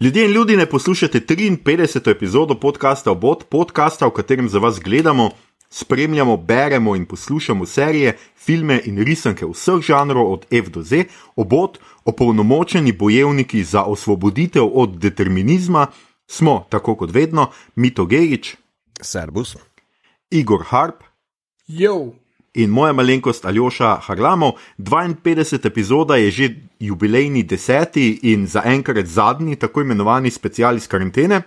Ljudje in ljudi ne poslušate 53. epizodo podcasta Obot, podcasta, v katerem za vas gledamo, spremljamo, beremo in poslušamo serije, filme in risanke vseh žanrov od F do Z, Obot, opolnomočeni bojevniki za osvoboditev od determinizma, smo, tako kot vedno, Mito Gerič, Servus. Igor Harp Jo, in moja malenkost Aljoša Harlamov. 52 epizoda je že jubilejni deseti in zaenkrat zadnji, tako imenovani special iz karantene.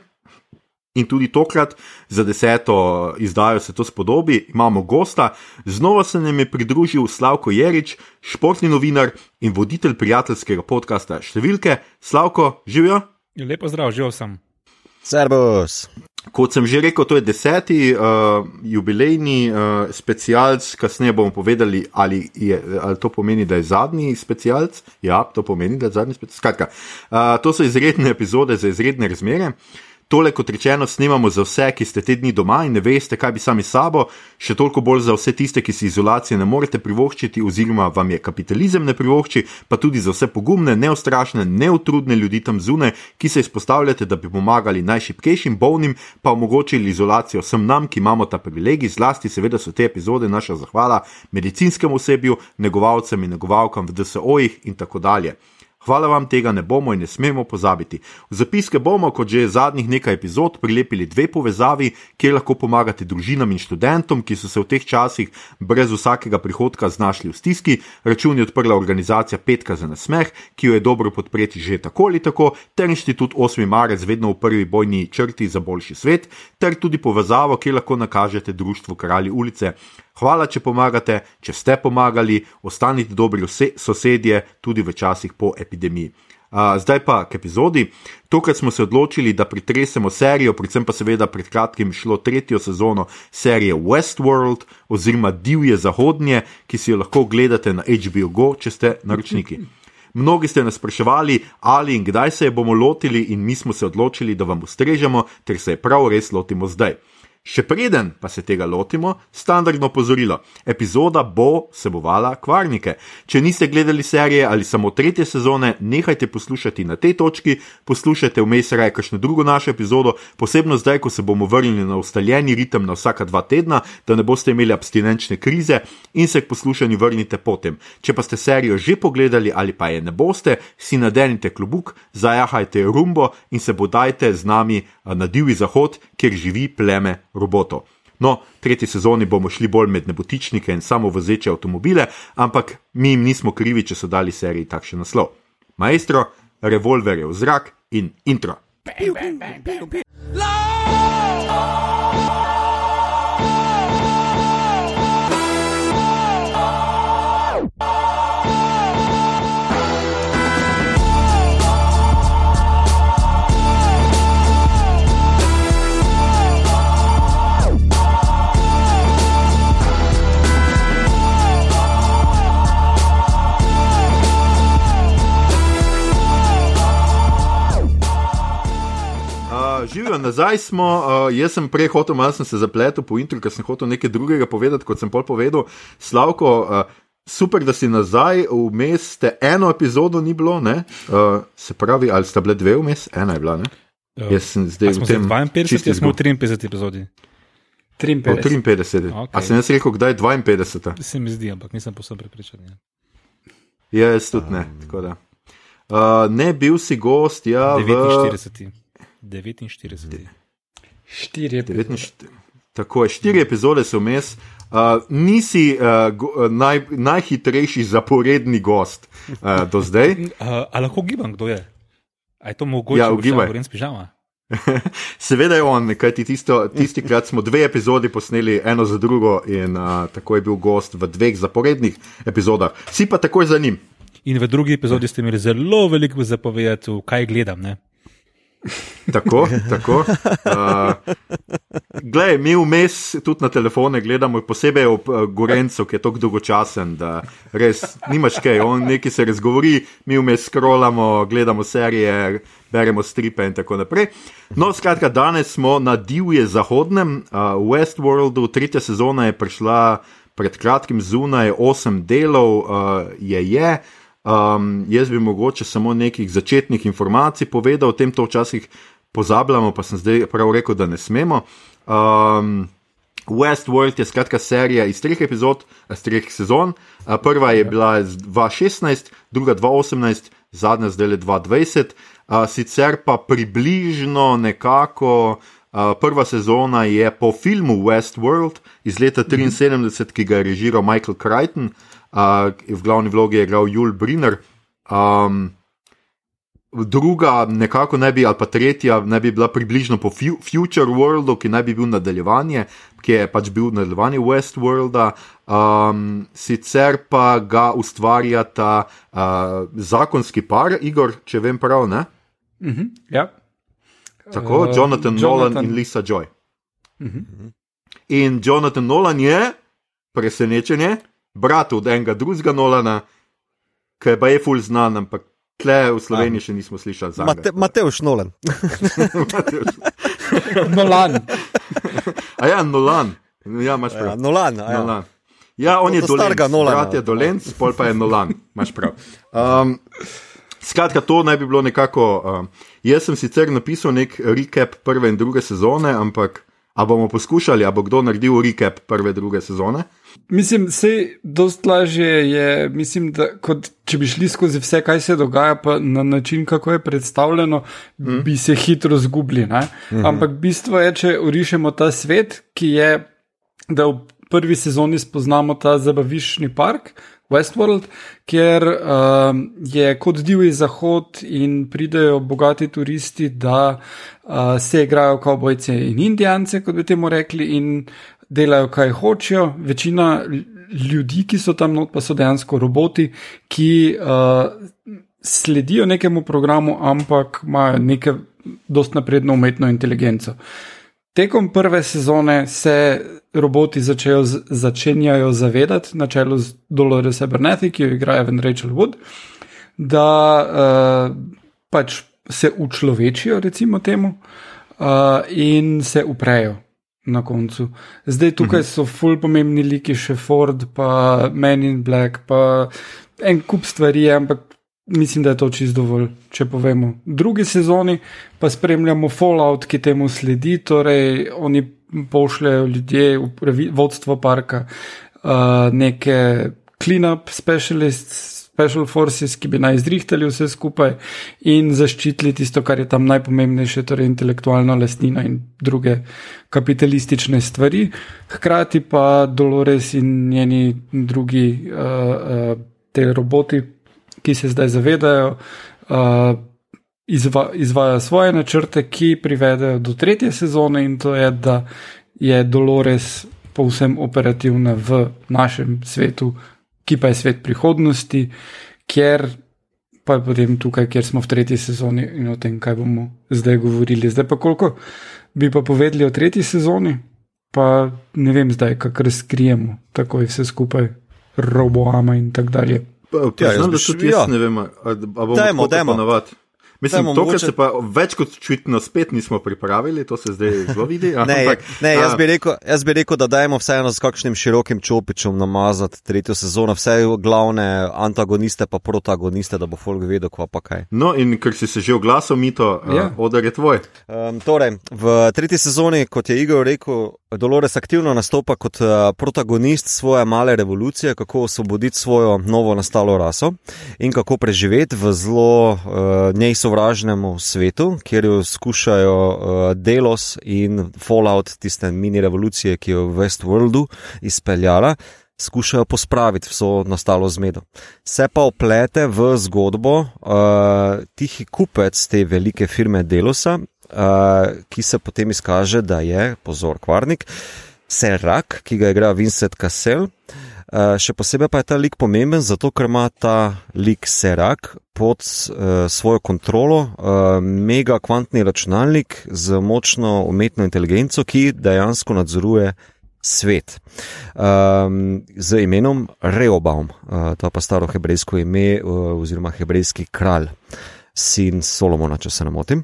In tudi tokrat, za deseto izdajo se to spodobi, imamo gosta. Znova se nam je pridružil Slavko Jerič, športni novinar in voditelj prijateljskega podcasta Številke. Slavko, živijo? lepo zdrav, živel sem. Servus. Kot sem že rekel, to je deseti uh, jubilejni uh, specialc, kasneje bomo povedali, ali, je, ali to pomeni, da je zadnji specialc. Ja, to pomeni, da je zadnji specialc. Skratka, uh, to so izredne epizode za izredne razmere. Tole, kot rečeno, snemamo za vse, ki ste te dni doma in ne veste, kaj bi sami sabo, še toliko bolj za vse tiste, ki si izolacije ne morete privoščiti, oziroma vam je kapitalizem ne privošči, pa tudi za vse pogumne, neustrašne, neutrudne ljudi tam zunaj, ki se izpostavljate, da bi pomagali najšipkejšim, bolnim, pa omogočili izolacijo vsem nam, ki imamo ta privilegij. Zlasti, seveda, so te epizode naša zahvala medicinskemu osebju, negovalcem in negovalkam v DSO-jih in tako dalje. Hvala vam, tega ne bomo in ne smemo pozabiti. V zapiske bomo, kot že zadnjih nekaj epizod, prilepili dve povezavi, kjer lahko pomagate družinam in študentom, ki so se v teh časih brez vsakega prihodka znašli v stiski. Račun je odprla organizacija Petka za nasmeh, ki jo je dobro podpreti že tako ali tako, ter inštitut 8. marec, vedno v prvi bojni črti za boljši svet, ter tudi povezavo, kjer lahko nakažete društvu Kralji ulice. Hvala, če pomagate, če ste pomagali, ostanite dobri vse sosedje tudi v časih po epidemiji. Uh, zdaj pa k epizodi. Tokrat smo se odločili, da pretresemo serijo, predvsem pa seveda pred kratkim šlo tretjo sezono serije Westworld oziroma Divje zahodnje, ki si jo lahko gledate na HBO Go, če ste naročniki. Mnogi ste nas spraševali, ali in kdaj se je bomo lotili, in mi smo se odločili, da vam ustrežemo, ter se je prav res lotimo zdaj. Še preden pa se tega lotimo, standardno opozorilo: epizoda bo vsebovala kvarnike. Če niste gledali serije ali samo tretje sezone, nehajte poslušati na tej točki, poslušajte vmes raje kakšno drugo našo epizodo, posebno zdaj, ko se bomo vrnili na ustaljeni ritem na vsaka dva tedna, da ne boste imeli abstinenčne krize in se k poslušanju vrnite potem. Če pa ste serijo že pogledali ali pa je ne boste, si nadenite klobuk, zajahajte rumbo in se bodajte z nami na divji zahod, kjer živi pleme robotov. No, v tretji sezoni bomo šli bolj med nebotičnike in samo vozeče avtomobile, ampak mi jim nismo krivi, če so dali seriji takšen naslov. Maestro, revolver je v zrak in intro. Uh, Živijo, nazaj smo. Uh, jaz sem prej hotel, malo sem se zapletel po intru, ker sem hotel nekaj drugega povedati, kot sem pol povedal. Slavko, uh, super, da si nazaj, vmes ste eno epizodo ni bilo, ne? uh, se pravi, ali sta bile dve vmes, ena je bila. Ne? Jaz sem zdaj v tem. zdaj 52, čisti jaz smo v izgub. 53 epizodi. O, 53. Okej. A sem jaz rekel, kdaj je 52? Se mi zdi, ampak nisem posebno prepričan. Ja. Ja, jaz tudi ne. tako da. Uh, ne, bil si gost, ja, v 49. 49. Štiri epizode. 49. Tako je, štiri epizode so vmes. Uh, nisi uh, go, naj, najhitrejši zaporedni gost uh, do zdaj. Uh, a lahko gibam, kdo je? A je to mogoče? Ja, ugibaj. Govorim s pižama. Seveda je on, kajti tisto, tisti krat smo dve epizodi posneli eno za drugo in uh, tako je bil gost v dveh zaporednih epizodah. Si pa takoj za njim. In v drugi epizodi ste imeli zelo veliko zapovedati, kaj gledam. Ne? Tako, tako. Uh, Glej, mi vmes tudi na telefone gledamo, posebej ob uh, Gorencu, ki je tako dolgočasen, da res nimaš kaj, on nekaj se razgovori, mi vmes scrollamo, gledamo serije, beremo stripe in tako naprej. No, skratka, danes smo na divje zahodnem, uh, Westworldu, tretja sezona je prišla pred kratkim zunaj, osem delov uh, je je. Um, jaz bi mogoče samo nekih začetnih informacij povedal, o tem to včasih pozabljamo, pa sem zdaj prav rekel, da ne smemo. Um, Westworld je skratka serija iz treh epizod, iz treh sezon. Uh, prva je bila 2016, druga 2018, zadnja zdaj le 2020. Uh, sicer pa približno nekako. Prva sezona je po filmu Westworld iz leta 1973, ki ga je režiral Michael Crichton, uh, v glavni vlogi je igral Jul Briner. Um, druga, nekako ne bi, ali pa tretja, ne bi bila približno po Future Worldu, ki naj bi bil nadaljevanje, ki je pač bil nadaljevanje Westworlda. Um, sicer pa ga ustvarjata uh, zakonski par, Igor, če vem prav. Ne? Uh -huh, ja. Tako, Jonathan, uh, Nolan Jonathan. in Lisa Joy. Uh -huh. In Jonathan Nolan je, presenečenje, brat od enega drugega Nolana, ki je pa je ful znan, ampak tle v Sloveniji še nismo slišali za Mate, Mateoš Nolan. Nolan. A ja, Nolan. Ja, imaš prav. Ja, Nolan, a ja. Nolan. Ja, on je To starega dolenc, Nolana. brat je dolenc, pol pa je Nolan, imaš prav. Um, skratka, to naj bi bilo nekako. Um, jaz sem sicer napisal nek recap prve in druge sezone, ampak a bomo poskušali, a bo kdo naredil recap prve in druge sezone? Mislim, sej dost lažje je, mislim, da kot če bi šli skozi vse, kaj se dogaja, pa na način, kako je predstavljeno, mm. bi se hitro zgubili. Mm -hmm. Ampak bistvo je, če urišemo ta svet, ki je, da v prvi sezoni spoznamo ta zabaviščni park. Westworld, kjer uh, je kot divji zahod in pridejo bogati turisti, da uh, se igrajo kavbojce in indijance, kot bi temu rekli, in delajo, kaj hočejo. Večina ljudi, ki so tam not, pa so dejansko roboti, ki uh, sledijo nekemu programu, ampak imajo neke dost napredno umetno inteligenco. Tekom prve sezone se roboti začejo, začenjajo zavedati, na čelu z Dolores Abernathy, ki jo igra Evan Rachel Wood, da uh, pač se učlovečijo, recimo temu, uh, in se uprejo na koncu. Zdaj tukaj so ful pomembni liki, še Ford, pa Men in Black, pa en kup stvari, ampak mislim, da je to čist dovolj, če povemo. V drugi sezoni pa spremljamo Fallout, ki temu sledi, torej oni pošljajo ljudje v vodstvo parka, uh, neke clean-up specialists. Special Forces, ki bi naj izrihtali vse skupaj in zaščitili tisto, kar je tam najpomembnejše, torej intelektualno lastnino in druge kapitalistične stvari. Hkrati pa Dolores in njeni drugi uh, uh, te roboti, ki se zdaj zavedajo, uh, izva, izvajajo svoje načrte, ki privedejo do tretje sezone in to je, da je Dolores povsem operativna v našem svetu ki pa je svet prihodnosti, kjer pa je potem tukaj, kjer smo v tretji sezoni in o tem, kaj bomo zdaj govorili. Zdaj pa koliko bi pa povedali o tretji sezoni, pa ne vem zdaj, kako razkrijemo takoj vse skupaj, roboama in tako dalje. Pa, Ja, jaz da šel- tudi jaz ja. ne vem, a, a bomo Dajmo, tako dajmo. ponovadi. Mislim, to, kar mogoče- se pa več kot očitno spet nismo pripravili, to se zdaj zelo vidi. Ne, ampak, ne jaz, bi rekel, jaz bi rekel, da dajmo vseeno s kakšnim širokim čopičem namazati tretjo sezono, vse glavne antagoniste pa protagoniste, da bo folk vedel, kva pa kaj. No, in ker si se že oglasil, Mito, Ja. ja. odar je tvoj. Um, torej, v tretji sezoni, kot je Igor rekel, Dolores aktivno nastopa kot uh, protagonist svoje male revolucije, kako osvoboditi svojo novo nastalo raso in kako preživeti v zelo uh, njej sovražnemu svetu, kjer jo skušajo uh, Delos in Fallout, tiste mini revolucije, ki jo v Westworldu izpeljala. Skušajo pospraviti vso nastalo zmedo. Se pa oplete v zgodbo uh, tihi kupec te velike firme Delosa, uh, ki se potem izkaže, da je, pozor, kvarnik, Serak, ki ga igra Vincent Cassel. Uh, še posebej pa je ta lik pomemben, zato ker ima ta lik Serak pod uh, svojo kontrolo uh, mega kvantni računalnik z močno umetno inteligenco, ki dejansko nadzoruje svet. Um, z imenom Reobaum, uh, to pa staro hebrejsko ime uh, oziroma hebrejski kralj, sin Solomona, če se ne motim.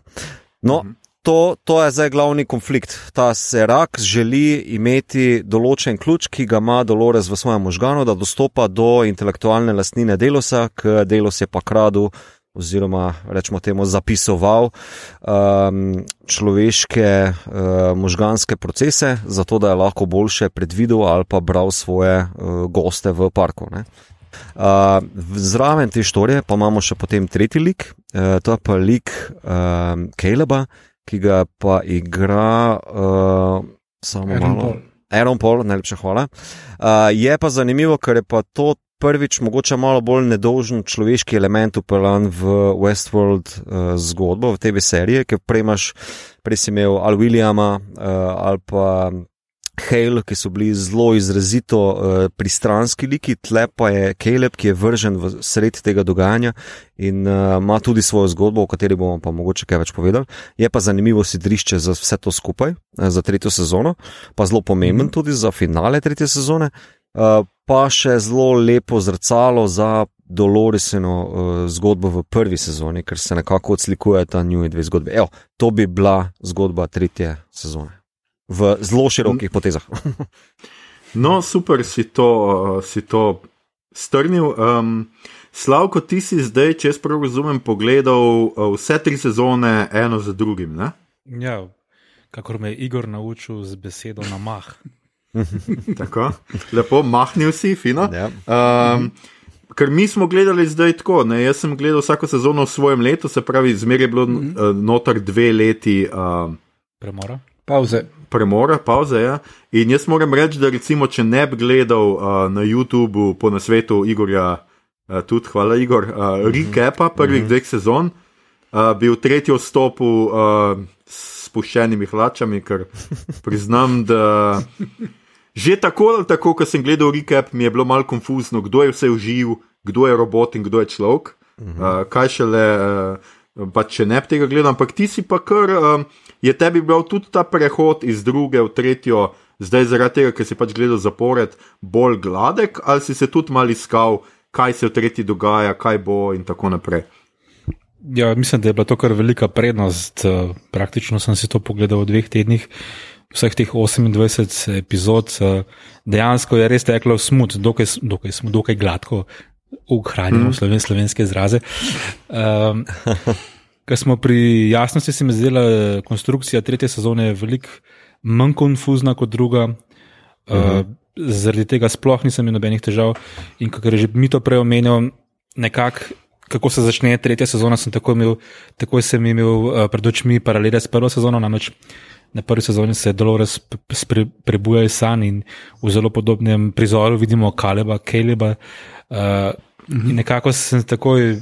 No, to, to je zdaj glavni konflikt. Ta serak želi imeti določen ključ, ki ga ima Dolores v svojem možganu, da dostopa do intelektualne lastnine Delosa, k Delos je pa kradu. Oziroma, rečemo temu, zapisoval um, človeške uh, možganske procese, zato da je lahko boljše predvidel ali pa bral svoje uh, goste v parku. Uh, zraven te štorije pa imamo še potem tretji lik, uh, to je pa lik uh, Kaleba, ki ga pa igra uh, samo Aaron malo. Paul. Aaron Paul, najlepša hvala. Uh, je pa zanimivo, ker je pa to prvič mogoče malo bolj nedolžen človeški element upeljan v Westworld uh, zgodbo, v TV seriji, ker prej imaš, prej si imel Al Williama uh, ali pa. Hale, ki so bili zelo izrazito uh, pristranski liki, tle pa je Caleb, ki je vržen v sred tega dogajanja in uh, ima tudi svojo zgodbo, o kateri bomo pa mogoče kaj več povedali. Je pa zanimivo sidrišče za vse to skupaj, uh, za tretjo sezono, pa zelo pomemben tudi za finale tretje sezone, uh, pa še zelo lepo zrcalo za Doloreseno uh, zgodbo v prvi sezoni, ker se nekako odslikuje ta njuni dve zgodbi. Evo, to bi bila zgodba tretje sezone. V zelo širokih potezah. No, super si to, si to strnil. Um, Slavko, ti si zdaj, če jaz prav razumem, pogledal uh, vse tri sezone, eno za drugim. Ne? Ja, kakor me je Igor naučil z besedo na mah. Tako, lepo, mahnil si, fino. Ja. Um, ker mi smo gledali zdaj tako. Ne? Jaz sem gledal vsako sezono v svojem letu, se pravi, zmeraj je bilo mm -hmm. notar dve leti. Uh, Premora. Pauze. premora, pauze. Ja. In jaz moram reči, da recimo, če ne bi gledal uh, na YouTubu po nasvetu Igorja, uh, tudi hvala Igor, uh, recapa prvih mm -hmm. dveh sezon, uh, bi v tretjo stopil uh, s spuščenimi hlačami, ker priznam, da. Že tako ali tako, ko sem gledal recap, mi je bilo malo konfuzno, kdo je vse uživ, kdo je robot in kdo je človek. Uh -huh. uh, kaj šele, uh, pa če ne bi tega gledal, ampak ti si pa kar, uh, je tebi bil tudi ta prehod iz druge v tretjo, zdaj zaradi tega, ker si pač gledal zapored, bolj gladek, ali si se tudi mal iskal, kaj se v tretji dogaja, kaj bo in tako naprej. Ja, mislim, da je bila to kar velika prednost. eh, Praktično sem si to pogledal v dveh tednih, vseh teh 28 epizod. eh, Dejansko je res teklo smut, dokaj, dokaj, dokaj gladko, uhranjeno mm. sloven, slovenske izraze. Um, Ker smo pri jasnosti, se mi zdela eh, konstrukcija tretje sezone veliko manj konfuzna kot druga. Uh -huh. uh, zaradi tega sploh nisem imel nobenih težav. In kot je že mi to prej omenil, nekako, kako se začne tretja sezona, sem takoj, imel, takoj sem imel uh, pred očmi paralele s prvo sezono. Namreč na prvi sezoni se Dolores p- p- spre- prebuja iz san in v zelo podobnem prizoru vidimo Kaleba, Kaleba. Uh. In nekako sem takoj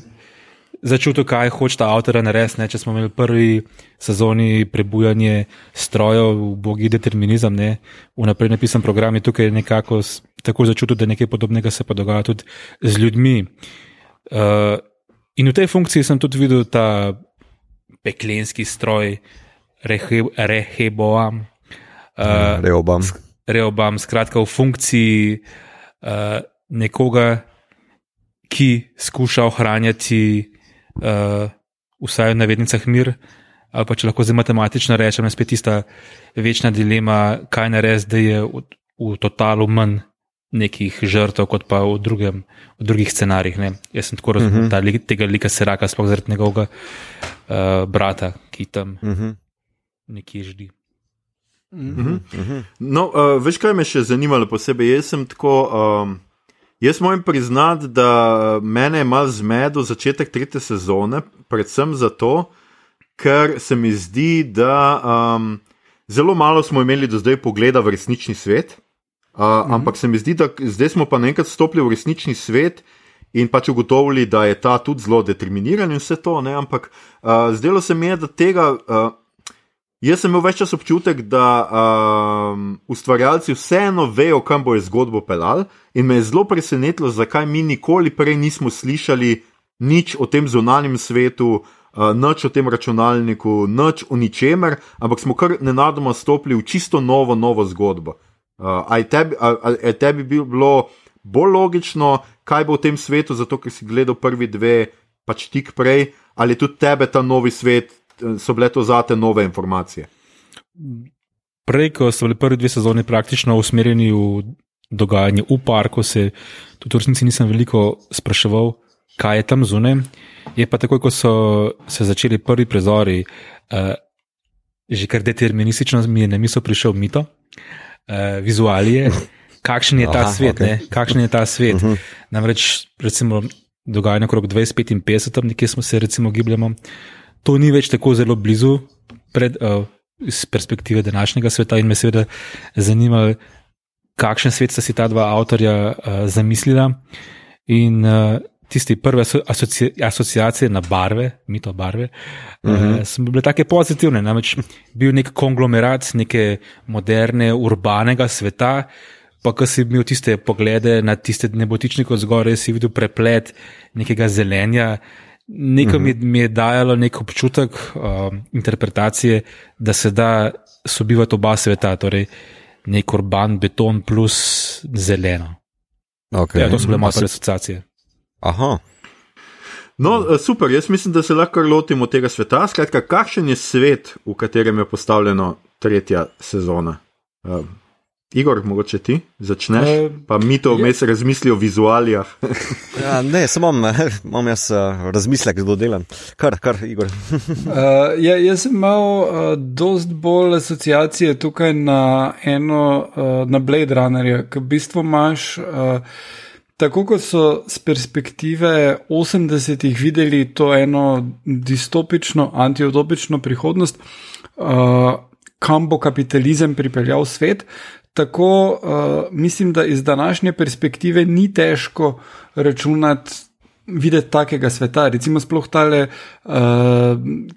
začutil, kaj hoče ta avtor narediti. ne. Če smo imeli v prvi sezoni prebujanje strojev, ubogi determinizem, ne, vnaprej napisan program, je tukaj nekako tako začutil, da nekaj podobnega se pa dogaja tudi z ljudmi. Uh, in v tej funkciji sem tudi videl ta peklenski stroj, Rehe- Reheboam. Uh, Reobam. Reobam, skratka, v funkciji uh, nekoga, ki skuša ohranjati uh, vsaj v navednicah mir, ali pa če lahko zdaj matematično rečem, je spet tista večna dilema, kaj narediti, da je v, v totalu manj nekih žrtev, kot pa v, drugem, v drugih scenarijih. Ne. Jaz sem tako razumel uh -huh. lik, tega lika Seraka, sploh zaradi njegovega uh, brata, ki tam Uh -huh. nekje ždi. No, uh, veš, kaj me še zanimalo posebej? Jaz sem tako. Um, jaz moram priznati, da mene je malo zmedel začetek tretje sezone, predvsem zato, ker se mi zdi, da um, zelo malo smo imeli do zdaj pogleda v resnični svet. Uh, mm -hmm. Ampak se mi zdi, da zdaj smo pa naenkrat stopili v resnični svet. In pač ugotovili, da je ta tudi zelo determiniran in vse to, ne? ampak uh, zdelo se mi je, da tega uh, Jaz sem imel več čas občutek, da um, ustvarjalci vseeno vejo, kam bo zgodbo pelal, in me je zelo presenetilo, zakaj mi nikoli prej nismo slišali nič o tem zunanjem svetu, uh, nič o tem računalniku, nič o ničemer, ampak smo kar nenadoma stopili v čisto novo, novo zgodbo. Uh, a je tebi, a, a je tebi bil- bilo bolj logično, kaj bo v tem svetu, zato ker si gledal prvi dve, pač tik prej, ali tudi tebe ta novi svet so bile to zate nove informacije? Prej, ko so bili prvi dve sezoni praktično usmerjeni v dogajanje v parku, se tudi v resnici nisem veliko spraševal, kaj je tam zunaj. Je pa takoj, ko so se začeli prvi prizori, uh, že kar deterministično mi je na misel prišel mito, uh, vizualije, kakšen je ta Aha, svet. Okay. Kakšen je ta svet. Uh -huh. Namreč, recimo, dogajanje okrog 25-50, nekje smo se recimo gibljamo. To ni več tako zelo blizu pred, uh, iz perspektive današnjega sveta in me seveda zanima, kakšen svet sta si ta dva avtorja uh, zamislila. In uh, tiste prve asoci asociacije na barve, mito barve, uh -huh. uh, so bile tako pozitivne. Namreč bil nek konglomerat neke moderne, urbanega sveta. Pa, ko si imel tiste poglede na tiste nebotičnike od zgoraj, si videl preplet nekega zelenja. Nekaj mi, mi je dajalo nek občutek uh, interpretacije, da se da sobivati oba sveta, torej nek urban beton plus zeleno. Okay. Ja, to so bile moje asociacije. Aha. No, eh, super, jaz mislim, da se lahko lotimo tega sveta. Skratka, kakšen je svet, v katerem je postavljena tretja sezona? Uh, Igor, mogoče ti začneš, uh, pa mi to vmes je... razmisli o vizualijah. ja, ne, samo imam, imam jaz uh, razmislek, kdo delam. Kar, kar, Igor. uh, ja, jaz sem imel uh, dost bolj asociacije tukaj na eno, uh, na Blade Runnerja, ki v bistvu imaš. Uh, Tako kot so z perspektive 80-ih videli to eno distopično, antiutopično prihodnost, uh, kam bo kapitalizem pripeljal svet, tako uh, mislim, da iz današnje perspektive ni težko računati. Videti takega sveta, recimo, sploh tale, uh,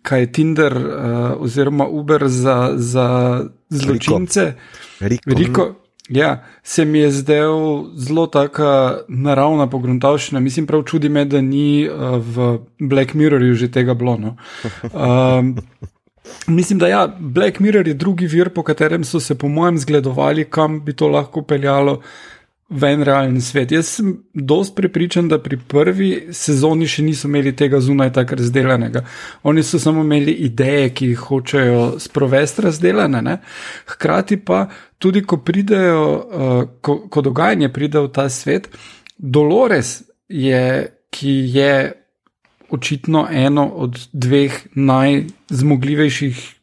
kaj je Tinder uh, oziroma Uber za, za zločince. Riko. Riko. Ja, se mi je zdel zelo taka naravna pogruntavščina. Mislim, prav čudi me, da ni uh, v Black Mirrorju že tega blono. Um, mislim, da ja, Black Mirror je drugi vir, po katerem so se, po mojem, zgledovali, kam bi to lahko peljalo. V en realni svet. Jaz sem dost prepričan, da pri prvi sezoni še niso imeli tega zunaj tako razdeljenega. Oni so samo imeli ideje, ki jih hočejo sprovesti razdeljene. Ne? Hkrati pa tudi, ko pridejo, uh, ko, ko dogajanje pride v ta svet, Dolores je, ki je očitno eno od dveh najzmogljivejših,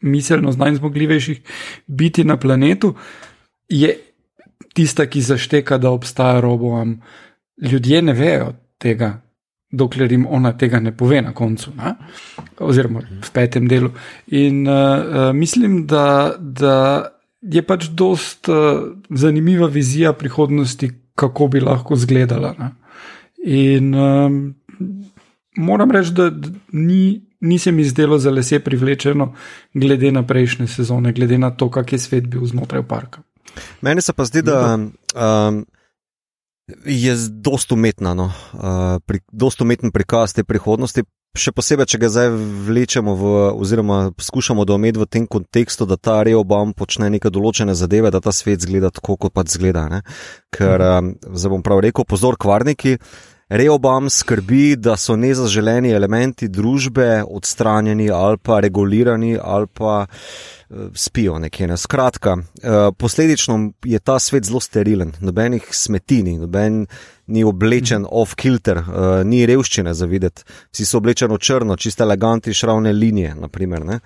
miselno najzmogljivejših biti na planetu. Je tista, ki zašteka, da obstaja robovam. Ljudje ne vejo tega, dokler jim ona tega ne pove na koncu, ne? oziroma v petem delu. In uh, mislim, da, da je pač dost uh, zanimiva vizija prihodnosti, kako bi lahko izgledala. In um, moram reči, da ni. Ni se mi zdelo za lese privlečeno, glede na prejšnje sezone, glede na to, kak je svet bil znotraj parka. Meni se pa zdi, da um, je zelo umetna, no, uh, pri, umeten prikaz te prihodnosti. Še posebej, če ga zdaj vlečemo, v, oziroma poskušamo doumeti v tem kontekstu, da ta Reobam počne neke določene zadeve, da ta svet zgleda tako, kot pač zgleda. Ne? Ker, um, zdaj bom prav rekel, pozor, kvarniki. Reobam skrbi, da so nezaželeni elementi družbe odstranjeni ali pa regulirani ali pa spijo nekje. Ne. Skratka, uh, posledično je ta svet zelo sterilen, nobenih smetini, noben ni oblečen mm. off-kilter, uh, ni revščine za videti, vsi so oblečeni črno, čiste elegantne šravne linije. Naprimer, ne.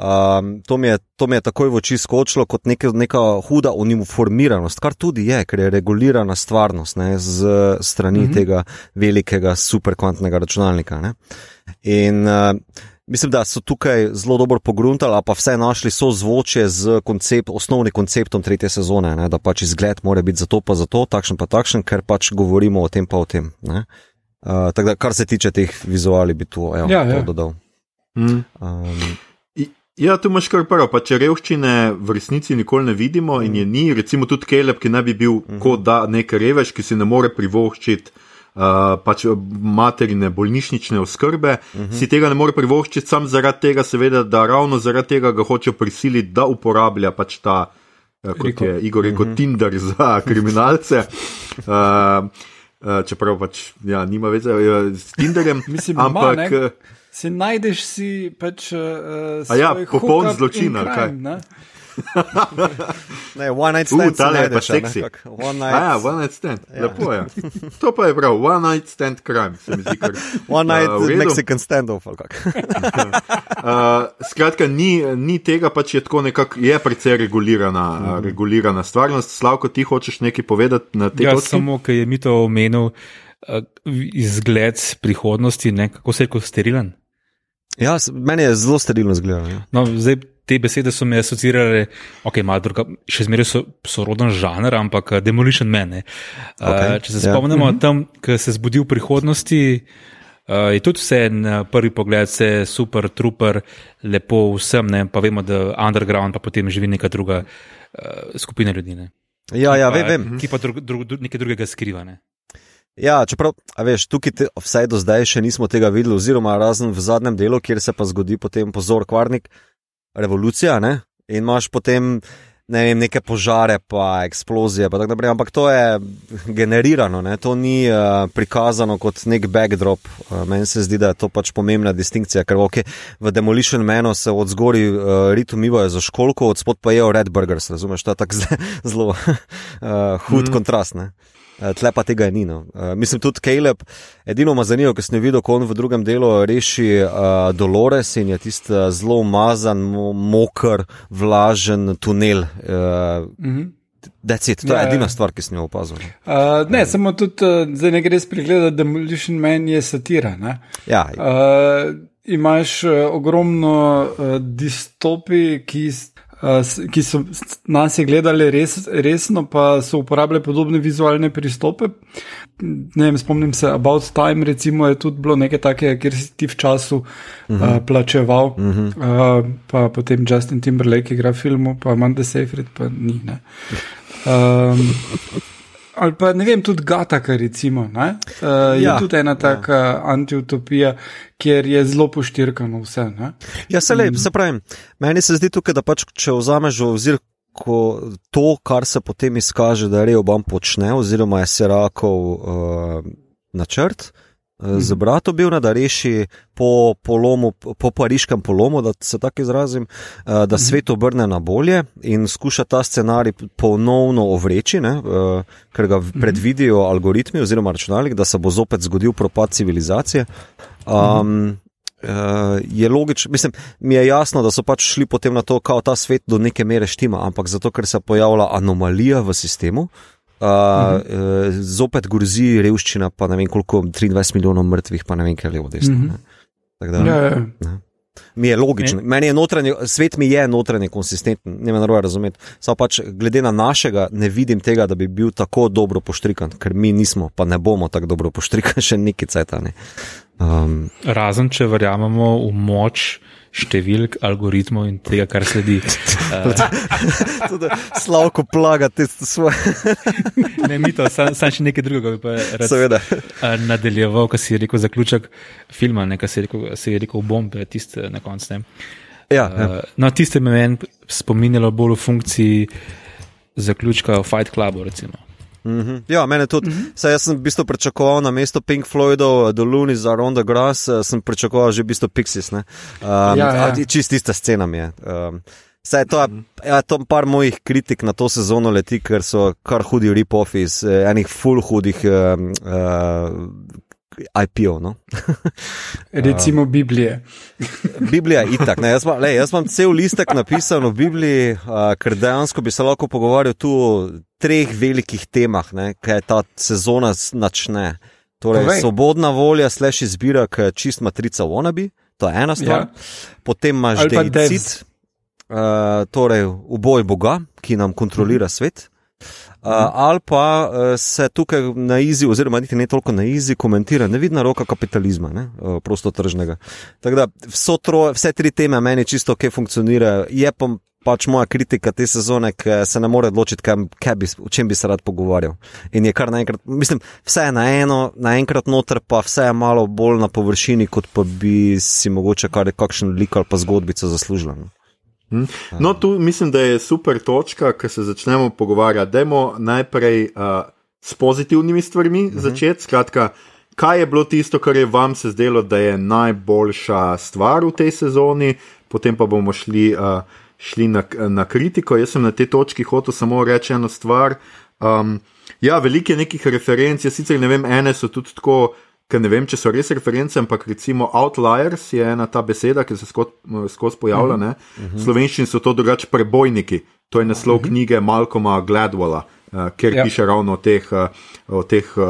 Um, to, mi je, to mi je takoj v oči skočilo kot neke, neka huda uniformiranost, kar tudi je, ker je regulirana stvarnost ne, z strani mm -hmm. tega velikega superkvantnega računalnika. Ne. In uh, mislim, da so tukaj zelo dobro pogruntali, pa vse našli so zvoče z koncept, osnovnim konceptom tretje sezone, ne, da pač izgled mora biti za to, pa za to, takšen pa takšen, ker pač govorimo o tem, pa o tem. Uh, tako da, kar se tiče teh vizualij, bi tu evo, ja, ja. dodal. Mm. Um, Ja, tu imaš kar prvo, pa če revščine v resnici nikoli ne vidimo in je ni, recimo tudi Keleb, ki naj bi bil. -huh. kot da nek revež, ki si ne more privoščiti uh, pač materine bolnišnične oskrbe, uh mhm. -huh. si tega ne more privoščiti sam zaradi tega, seveda, da ravno zaradi tega ga hoče prisiliti, da uporablja pač ta, uh, kot Riko. je Igor rekel, uh mhm. -huh. Tinder za kriminalce. Uh, Uh, čeprav pač ja, nima veze s Tinderjem. Mislim, ampak. Ma, se najdeš si pač. Uh, ja, popoln zločin, crime? Ne. Ne, one night Uh, stand. se tale je pa a seksi. One A night, ja, one night stand, ja. lepo je. To pa je prav, one night stand crime, se mi zdi kar. one night Uh. Mexican standoff. Uh, skratka, ni, ni tega, pač je tako nekako, je precej regulirana, mm -hmm. regulirana stvarnost. Slavko, ti hočeš nekaj povedati na tej Ja, točki? samo, ker je mi to omenil, uh, izgled prihodnosti, ne, kako se je kot sterilen. Ja, meni je zelo sterilno zgledano. Ja. No, zdaj, te besede so me asociirale, ok, malo druga, še zmeraj so soroden žanr, ampak eh, Demolition Man. ne. Uh, Okej, če se ja. spomnimo, mm -hmm. tam, ko se zbudi v prihodnosti, uh, je tudi vse na prvi pogled, vse super, trooper, lepo vsem, ne, pa vemo, da underground pa potem živi neka druga uh, skupina ljudi. Ne. Ja, ja, Pa- vem, vem. Ki pa drug, drug, drug, nekaj drugega skriva. Ne. Ja, čeprav, veš, tukaj te, vsaj do zdaj še nismo tega videli, oziroma razen v zadnjem delu, kjer se pa zgodi potem pozor, kvarnik, revolucija, ne? in imaš potem ne vem, neke požare, pa eksplozije, pa tako naprej, ampak to je generirano, ne? to ni uh, prikazano kot nek backdrop. Uh, meni se zdi, da je to pač pomembna distinkcija, ker okay, v Demolition Manu se od zgori uh, rit umivajo za školko, od spod pa jejo Red Burgers, razumeš, to je tako zelo uh, hud mm. kontrast. Ne? Eh, Tle pa tega ni. No. Uh, mislim, tudi Caleb, edino ma zanimivo, ker sem videl, ko on v drugem delu reši uh, Dolores in je tisti zelo umazan, mo moker, vlažen tunel. Uh, Mm -hmm. Decit, to Ja, je ja. edina stvar, ki sem jo opazil. Uh, ne, samo tudi, uh, zdaj ne gre spregledati, da Demolition Man je satira. Ne? Ja, Uh, imaš uh, ogromno uh, distopij, ki, ki so nas je gledali res, resno, pa so uporabljali podobne vizualne pristope. Ne vem, spomnim se, About Time, recimo, je tudi bilo nekaj takega, kjer si ti v času uh -huh. uh, plačeval, uh -huh. uh, pa potem Justin Timberlake igra v filmu, pa Amanda Seyfried pa ni. Ne. Um, Ali pa ne vem, tudi Gataka, recimo. ne, Uh, je Ja, tudi ena taka ja. antiutopija, kjer je zelo poštirkano vse. Ne? ja se lep, se pravi. Meni se zdi tukaj, da pač, če vzameš v ozir. Ko to, kar se potem izkaže, da Reoban počne, oziroma je Serakov uh, načrt uh, z bratom bil, ne, da reši po, polomu, po pariškem polomu, da se tako izrazim, uh, da svet obrne na bolje in skuša ta scenarij ponovno ovreči, ne, uh, ker ga predvidijo algoritmi oziroma računalnik, da se bo zopet zgodil propad civilizacije. Um, Uh, je logično, mislim, mi je jasno, da so pač šli potem na to, kako ta svet do neke mere štima, ampak zato, ker se pojavlja anomalija v sistemu, uh, uh, zopet grozi revščina, pa ne vem koliko, 23 milijonov mrtvih, pa ne vem, kaj je levo desno. Mhm. ne. Tako Da, Ja, ja. Mi je logično, meni je notranje, svet mi je notranje konsistenten, ne me narobe razumeti. Samo pač glede na našega, ne vidim tega, da bi bil tako dobro poštrikan, ker mi nismo, pa ne bomo tako dobro poštrikan še neki cajtani. Um, Razen, če verjamemo v moč številk, algoritmov in tega, kar sledi. Uh, Slavko plaga te svoje. ne, mi to, sam, sam še nekaj drugega bi pa rad Seveda. uh, nadaljeval, kar si rekel zaključek filma, ne, kar si rekel, si rekel bombe, tiste na koncu. Ja, ja. Uh, no, tiste me meni spominjalo bolj v funkciji zaključka Fight Clubu, recimo. Mm -hmm. Ja, mene tudi. Mm -hmm. Saj jaz sem v bistvu pričakoval na mesto Pink Floydov, The Loonies are on the grass, eh, sem pričakoval že v bistvu Pixies. Um, Ja, ja. Čist ista scena mi je. Um, Saj to je ja, to par mojih kritik na to sezono leti, ker so kar hudi rip-offi iz eh, enih full hudih um, uh, IP-ov. No? Recimo Biblije. Biblija je itak. Ne, jaz, pa, lej, jaz imam cel listek napisan v Bibliji, uh, ker dejansko bi se lahko pogovarjal tu treh velikih temah, ne, kaj ta sezona načne. Torej, Povej. svobodna volja, slash izbira, ki je čist matrica Wannabe, to je ena stvar. Ja. Potem imaš deicid, devs. uh, torej uboj Boga, ki nam kontrolira svet. Uh, ali pa uh, se tukaj na izi, oziroma niti ne toliko na izi, komentira nevidna roka kapitalizma, ne, uh, prostotržnega. Tako da vso troje, vse tri teme meni čisto ok funkcionirajo. Je pa pač moja kritika te sezone, ki se ne more odločiti, kaj, kaj bi, o čem bi se rad pogovarjal. In je kar naenkrat, mislim, vse je na eno, naenkrat noter, pa vse je malo bolj na površini, kot pa bi si mogoče kar kakšen lik ali pa zgodbico zaslužil. no. No, tu mislim, da je super točka, ko se začnemo pogovarjati. Dajmo najprej uh, s pozitivnimi stvarmi uh -huh. začeti. Skratka, kaj je bilo tisto, kar je vam se zdelo, da je najboljša stvar v tej sezoni, potem pa bomo šli, uh, šli na, na kritiko. Jaz sem na tej točki hotel samo reči eno stvar. Um, ja, veliko je nekih referenc, jaz sicer ne vem, ene so tudi tako. Ker ne vem, če so res reference, ampak recimo Outliers je ena ta beseda, ki se skozi pojavlja. Uh -huh. Slovenščini so to drugače prebojniki. To je naslov uh -huh. knjige Malcolma Gladwella, uh, kjer ja. piše ravno o teh, uh, o teh uh,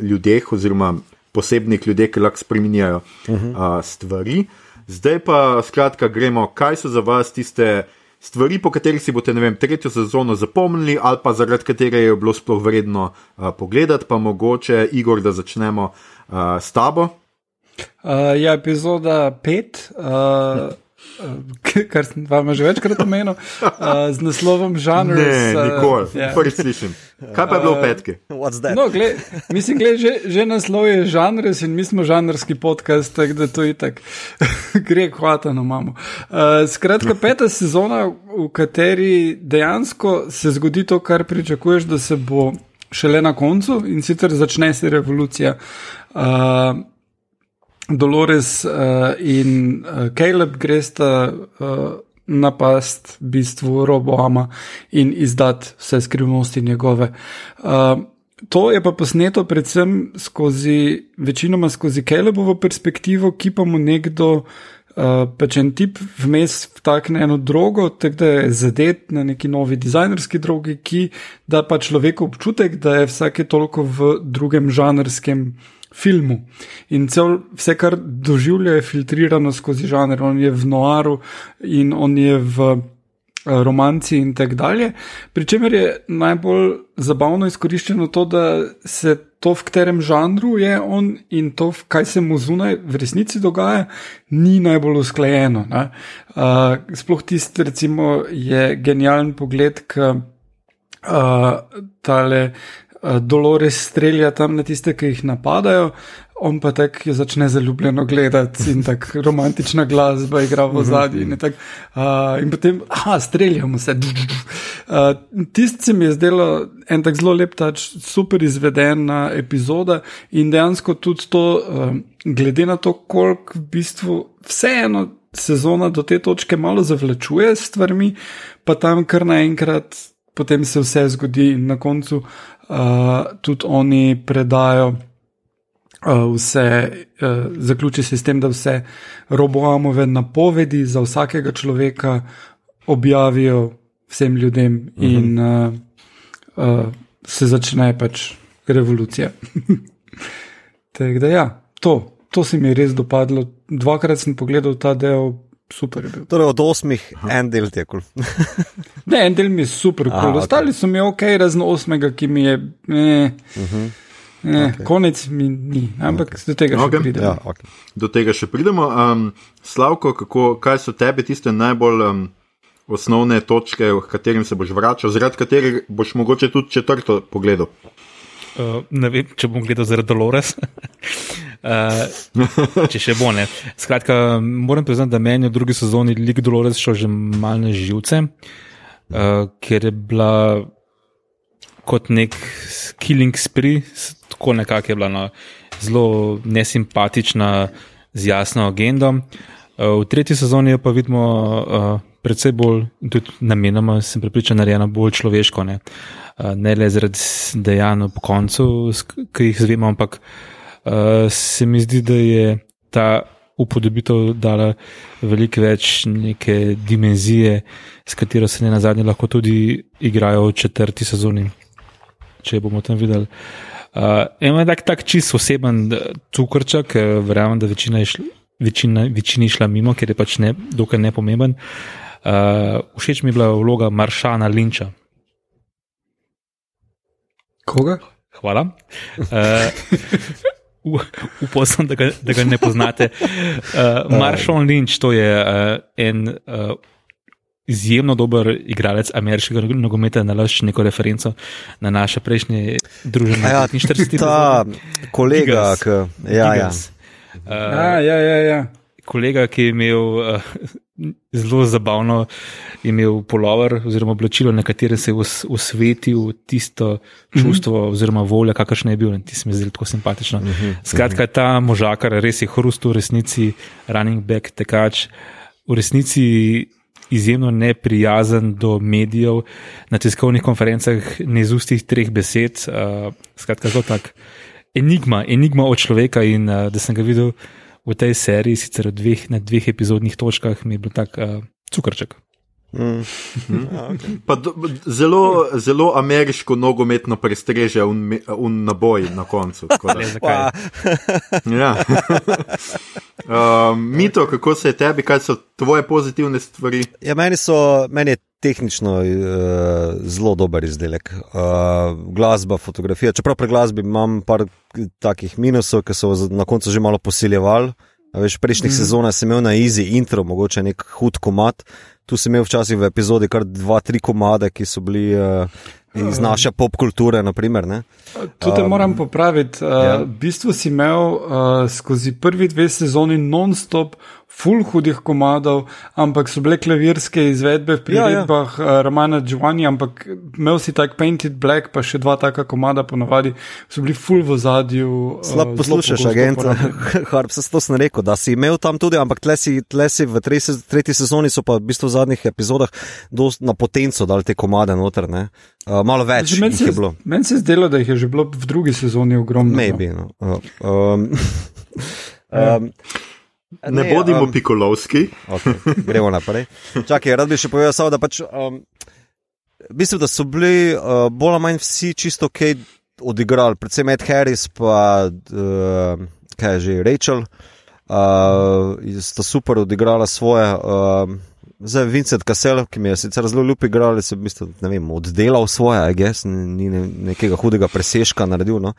ljudeh, oziroma posebnih ljudeh, ki lahko spremenjajo uh -huh. uh, stvari. Zdaj pa, skratka, gremo, kaj so za vas tiste stvari, po katerih si boste, ne vem, tretjo sezono zapomnili, ali pa zaradi katere je bilo sploh vredno uh, pogledati, pa mogoče, Igor, da začnemo uh, s tabo. Uh, ja, epizoda pet. Uh, Kar sem vam že večkrat omenil, uh, z naslovom žanra. Ne, nikoli, uh, yeah. prvič slišim. Kaj pa je bilo v petki? No, gled, mislim, gled, že, že naslov je žanr in mi smo žanrski podcast, tako da to je tako, gre hvatano imamo. Uh, skratka, peta sezona, v kateri dejansko se zgodi to, kar pričakuješ, da se bo šele na koncu in sicer začne se revolucija. Uh, Dolores uh, in uh, Caleb gresta uh, napast v bistvu Roboama in izdati vse skrivnosti njegove. Uh, to je pa posneto predvsem skozi, večinoma skozi Calebovo perspektivo, ki pa mu nekdo. Uh, pač en tip vmes vtakne eno drogo, tako da je zadet na neki novi dizajnerski drogi, ki da pa človeku občutek, da je vsake toliko v drugem žanrskem uh, filmu. In cel, vse, kar doživlja, je filtrirano skozi žanr. On je v noaru in on je v eh, romanci in tako dalje. Pričemer je najbolj zabavno izkoriščeno to, da se to, v katerem žanru je on in to, kaj se mu zunaj v resnici dogaja, ni najbolj usklajeno. Uh, sploh tisti, recimo, je genijalen pogled, ki uh, tale Eh, Dolores strelja tam na tiste, ki jih napadajo, on pa tako začne zaljubljeno gledati in tako romantična glasba igra v zadnji. In, tak, uh, in potem, ah, streljamo se. Uh, Tisti se mi je zdelo en tak zelo lep, tač, super izvedena epizoda in dejansko tudi to, uh, glede na to, koliko v bistvu vseeno. Sezona do te točke malo zavlačuje s stvarmi, pa tam kar naenkrat, potem se vse zgodi in na koncu uh, tudi oni predajo uh, vse, uh, zaključi se s tem, da vse roboamove napovedi za vsakega človeka objavijo vsem ljudem uh -huh. in uh, uh, se začne pač revolucija. Tako da ja, to. To se mi je res dopadlo. Dvakrat sem pogledal ta del, super je bil. Torej, od osmih en del je kul. ne, en del mi je super, kul. Okay. Ostali so mi ok, razen osmega, ki mi je. Eh, uh -huh. Eh, okay. Konec mi ni, ampak okay. do tega okay. še pridemo. Ja, okay. Do tega še pridemo. Um, Slavko, kako, kaj so tebi tiste najbolj um, osnovne točke, v katerim se boš vračal, zaradi katerih boš mogoče tudi četrto pogledal? Uh, ne vem, če bom gledal zaradi Dolores. uh, če še bo ne. Skratka, moram priznati, da meni v drugi sezoni lik Dolores šel že malce živce, uh, ker je bila kot nek killing spree, tako nekako je bila no, zelo nesimpatična, z jasno agendo. Uh, v tretji sezoni pa vidimo. Uh, Predvsej bolj, tudi namenoma, sem pripričan, narejena bolj človeško. Ne? Uh, ne le zaradi dejanj po koncu, ki jih zvemo, ampak uh, se mi zdi, da je ta upodobitev dala veliko več neke dimenzije, s katero se ne na zadnje lahko tudi igrajo v četrti sezoni. Če bomo tam videli. Uh, Eno je tak, tak čist oseben cukrček, verjamem, da večina je šla, večina, večina šla mimo, ker je pač ne, dokaj nepomemben. Uh, všeč mi je bila vloga Maršana Linča. Koga? Hvala. Uh, Upal sem, da, da ga ne poznate. Uh, Marshall Lynch, to je uh, en uh, izjemno dober igralec ameriškega nogometa, na laž neko referenco na naše prejšnje družine. Ja, ta kolega, ki je. Ja, ja. Uh, ja, ja, ja, ja. Kolega, ki je imel uh, zelo zabavno imel polover oziroma oblačilo, na katerem se je osvetil tisto čustvo mhm. oziroma volja, kakršno je bil in ti se mi zdi tako simpatično. Mhm. Skratka, ta možakar res je hrust v resnici, running back, tekač, v resnici izjemno neprijazen do medijev, na tiskovnih konferencah ne z ustih treh besed, uh, skratka, zelo tak enigma, enigma od človeka in uh, da sem ga videl v tej seriji, sicer dveh, na dveh epizodnih točkah, mi je bil tak uh, cukrček. Mm. Mm. Ja, okay. do, zelo, zelo ameriško nogometno prestreže v naboj na koncu. ja. uh, Mito, kako se je tebi, kaj so tvoje pozitivne stvari? Ja, meni, so, meni je tehnično uh, zelo dober izdelek. Uh, glasba, fotografija. Čeprav pri glasbi imam par takih minusov, ki so na koncu že malo posiljevali. Veš, prejšnjih mm. sezonah sem imel na easy intro, mogoče nek hud komat. Tu sem imel včasih v epizodi kar dva, tri komade, ki so bili uh, iz naše pop kulture. Naprimer, tu te um, moram popraviti. Uh, ja. V bistvu si imel uh, skozi prvi dve sezoni non-stop full hudih komadov, ampak so bile klavirske izvedbe v priredbah ja, ja. Uh, Romana Giovanni, ampak imel si tak Painted Black, pa še dva taka komada, ponovadi so bili full v zadju. Uh, Slab poslušaš, agent, Harp, se to sem rekel, da si imel tam tudi, ampak tle si, tle si v tretji, tretji sezoni so pa v bistvu v zadnjih epizodah na potenco dali te komade noter, ne? Uh, malo več meni se. Meni se zdelo, da jih je že bilo v drugi sezoni ogromno. No. Maybe, no. uh, um, um, Ne, ne bodimo um, pikolovski. Okay, gremo naprej. Čakaj, rad bi še povedal, samo, da pač, um, mislim, da so bili uh, bolj ali manj vsi čisto ok odigrali, predvsem Ed Harris, pa uh, kaj je že Rachel, uh, sta super odigrala svoje. Uh, Zdaj, Vincent Kassel, ki mi je sicer zelo ljub igral, se je oddelal svoje, guess, ni ne, nekega hudega preseška naredil. No.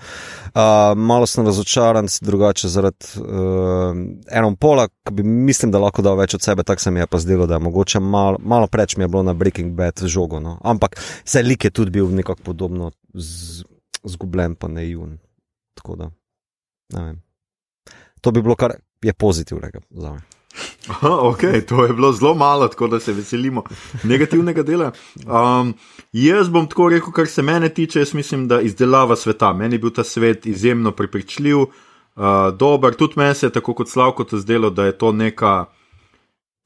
Uh, malo sem razočaran, drugače zaradi uh, enom pola, ki bi mislim, da lahko dal več od sebe, tako se mi je pa zdelo, da je mogoče malo, malo preč mi je bilo na Breaking Bad žogo. No. Ampak vse lik je tudi bil nekako podobno zgubljen, pa ne jun. Tako da, ne vem. To bi bilo kar je pozitivnega za me. Aha, ok, to je bilo zelo malo, tako da se veselimo negativnega dela. Um, jaz bom tako rekel, kar se mene tiče, jaz mislim, da izdelava sveta. Meni je bil ta svet izjemno prepričljiv, uh, dober, tudi meni se je tako kot Slavko to zdelo, da je to neka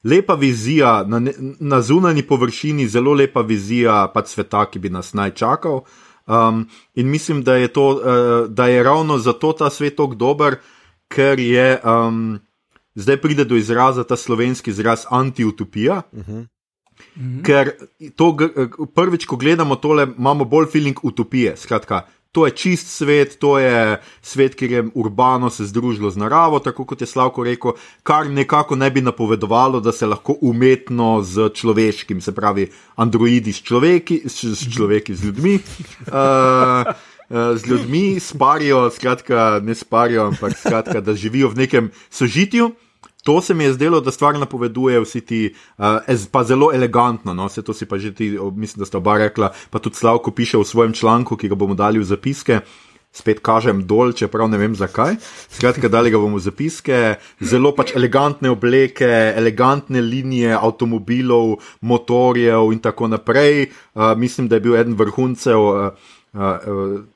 lepa vizija na, ne, na zunanji površini, zelo lepa vizija pač sveta, ki bi nas naj čakal. Um, in mislim, da je, to, uh, da je ravno zato ta svet tako dober, ker je. Um, zdaj pride do izraza ta slovenski izraz anti-utopija. Uh -huh. Ker to, prvič, ko gledamo tole, imamo bolj feeling utopije. Skratka, to je čist svet, to je svet, kjer je urbano se združilo z naravo, tako kot je Slavko rekel, kar nekako ne bi napovedovalo, da se lahko umetno z človeškim, se pravi, androidi s človeki, s, s človeki, z ljudmi. Uh, Z ljudmi sparijo, skratka, ne sparijo, ampak skratka, da živijo v nekem sožitju. To se mi je zdelo, da stvar napoveduje vsi ti, uh, pa zelo elegantno. No? Vse to si pa že ti, mislim, da sta oba rekla, pa tudi Slavko piše v svojem članku, ki ga bomo dali v zapiske. Spet kažem dol, čeprav ne vem zakaj. Skratka, dali ga bomo v zapiske. Zelo pač elegantne obleke, elegantne linije avtomobilov, motorjev in tako naprej. Uh, mislim, da je bil eden vrhuncev. Uh,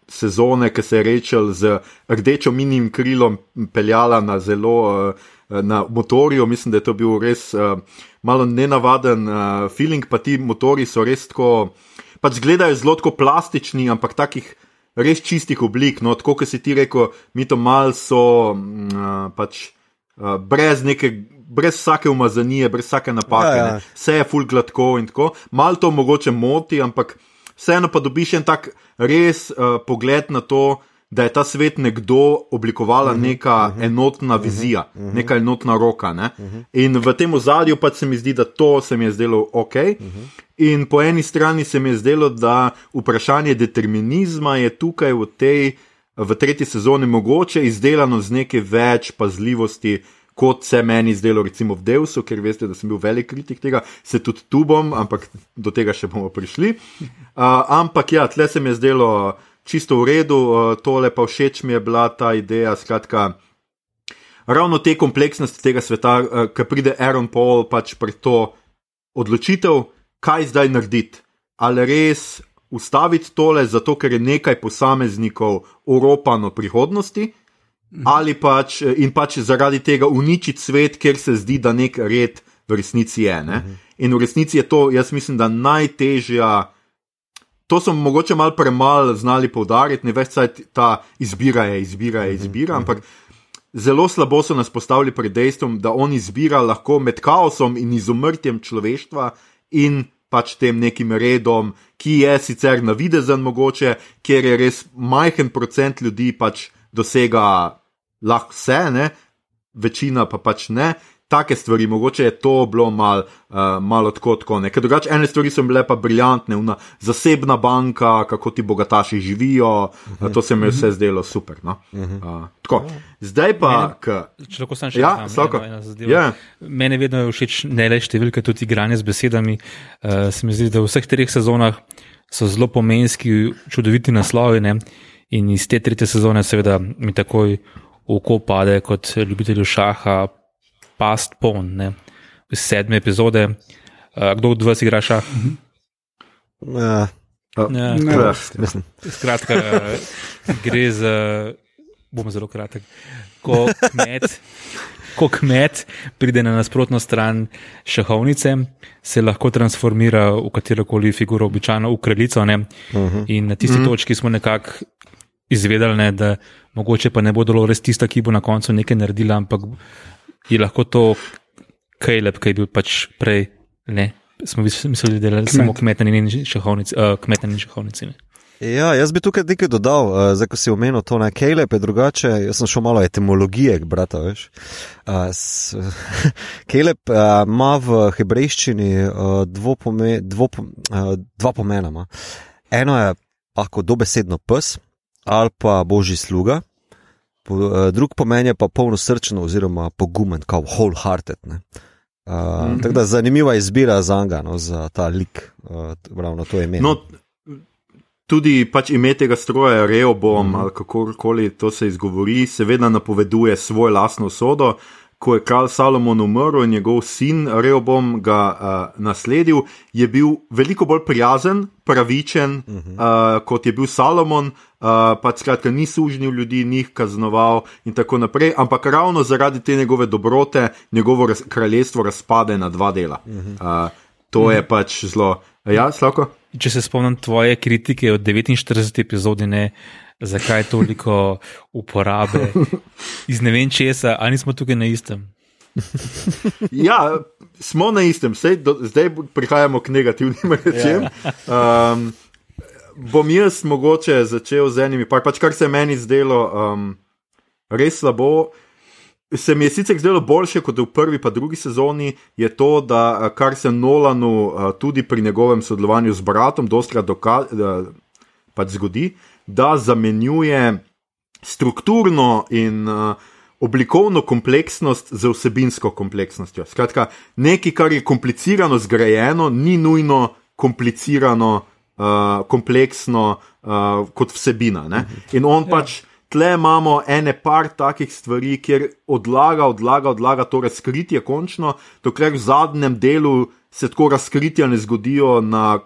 sezone, ki se je rečel z rdečo minim krilom, peljala na zelo uh, Eh, na motorju, mislim, da je to bil res malo nenavaden feeling, pa ti motori so res tako, pač gledajo zelo plastični, ampak takih res čistih oblik. No, tako kot si ti rekel, mi to mal so uh, pač uh, brez neke. Brez vsake umazanije, brez vsake napake, ja, ja. vse je full gladko in tako. Mal to mogoče moti, ampak vseeno pa dobiš en tak res uh, pogled na to, da je ta svet nekdo oblikovala uh mhm, -huh, neka uh mhm. -huh, enotna vizija, uh mhm, -huh, neka enotna roka. Ne? Uh -huh. In v tem ozadju pa se mi zdi, da to se mi je zdelo ok. Uh -huh. In po eni strani se mi je zdelo, da vprašanje determinizma je tukaj v tej. V tretji sezoni mogoče izdelano z nekaj več pazljivosti, kot se meni zdelo, recimo v Deusu, ker veste, da sem bil velik kritik tega, se tudi tu bom, ampak do tega še bomo prišli. Uh, ampak ja, tle se mi je zdelo, čisto v redu, uh, tole pa všeč mi je bila ta ideja. Skratka, ravno te kompleksnosti tega sveta, uh, ki pride Aaron Paul pač pred to odločitev, kaj zdaj narediti. Ali res ustaviti tole, zato ker je nekaj posameznikov uropano prihodnosti, ali pač in pač zaradi tega uničiti svet, ker se zdi, da nek red v resnici je. Ne? In v resnici je to, jaz mislim, da najtežja. To so mogoče malo premalo znali poudariti, ne več ta izbira je, izbira je, izbira, ampak zelo slabo so nas postavili pred dejstvom, da on izbira lahko med kaosom in izumrtjem človeštva in pač tem nekim redom, ki je sicer navidezen mogoče, kjer je res majhen procent ljudi pač dosega lahko vse, ne? večina pa pač ne take stvari, mogoče je to bilo malo uh, mal tako, tako ne. Ker drugače ene stvari so bile pa briljantne, una zasebna banka, kako ti bogataši živijo, uh -huh. to se mi je vse zdelo super. No? Uh -huh. uh, tako, zdaj pa. K... Če lahko sem še ja, eno, eno zadevo. Yeah. Mene vedno je všeč ne le številke, tudi igranje z besedami. Uh, se mi zdi, da v vseh treh sezonah so zelo pomenski, čudoviti naslovi. Ne? In iz te tretje sezone, seveda, mi takoj v oko pade kot ljubitelju šaha, past pon, ne? v sedme epizode. Uh, kdo od vas igra šah? Ja, Ja, Ja. Skratka, eh, gre za, bom zelo kratek, ko kmet, ko kmet pride na nasprotno stran šahovnice, se lahko transformira v katero koli figuro, običajno v kraljico. Ne? In na tisti točki smo nekako izvedeli, ne, da mogoče pa ne bo dolo res tista, ki bo na koncu nekaj naredila, ampak je lahko to Kejlep, ki je bil pač prej. Ne? Smo mislili, da je samo kmeten in šahovnici. Uh, kmeten in šahovnici ne. Ja, jaz bi tukaj nekaj dodal, uh, zdaj ko si omenil to na Kejlep, je drugače. Jaz sem šel malo etimologije, brata, veš. Uh, s, Kejlep uh, ima v hebrejščini uh, dvopome, dvopom, uh, dva pomena. Ima. Eno je lahko dobesedno pes ali pa božji sluga, po, uh, drug pomen je pa polnosrčen oziroma pogumen, kot wholehearted. Ne. Uh, mm -hmm. Tako da zanimiva izbira za Anga, no, za ta lik, uh, ravno to je ime. No, tudi pač ime tega stroja, Reobom, mm -hmm. ali kakorkoli to se izgovori, seveda napoveduje svojo lastno usodo. Ko je kralj Salomon umrl in njegov sin Reobom ga uh, nasledil, je bil veliko bolj prijazen, pravičen, uh -huh. uh, kot je bil Salomon. Uh, pač skratka, ni sužnil ljudi, ni jih kaznoval in tako naprej, ampak ravno zaradi te njegove dobrote, njegovo raz, kraljestvo razpade na dva dela. Uh -huh. uh, to uh -huh. je pač zelo. Ja, Slavko? Če se spomnim tvoje kritike od 49 epizodi, ne, zakaj toliko uporabe iz ne vem česa, ali nismo tukaj na istem. Ja, smo na istem, Sej, do, zdaj prihajamo k negativnim rečem. Um, bom jaz mogoče začel z enimi, pa pač kar se je meni zdelo um, res slabo. Se mi je sicer zdelo boljše kot v prvi in drugi sezoni, je to, da kar se Nolanu tudi pri njegovem sodelovanju z bratom dostkrat pač zgodi, da zamenjuje strukturno in uh, oblikovno kompleksnost z vsebinsko kompleksnostjo. Skratka, nekaj, kar je komplicirano zgrajeno, ni nujno komplicirano, uh, kompleksno uh, kot vsebina. Ne? In on ja. pač. Tle imamo ene par takih stvari, kjer odlaga, odlaga, odlaga to razkritje, končno, dokler v zadnjem delu se tako razkritja ne zgodijo na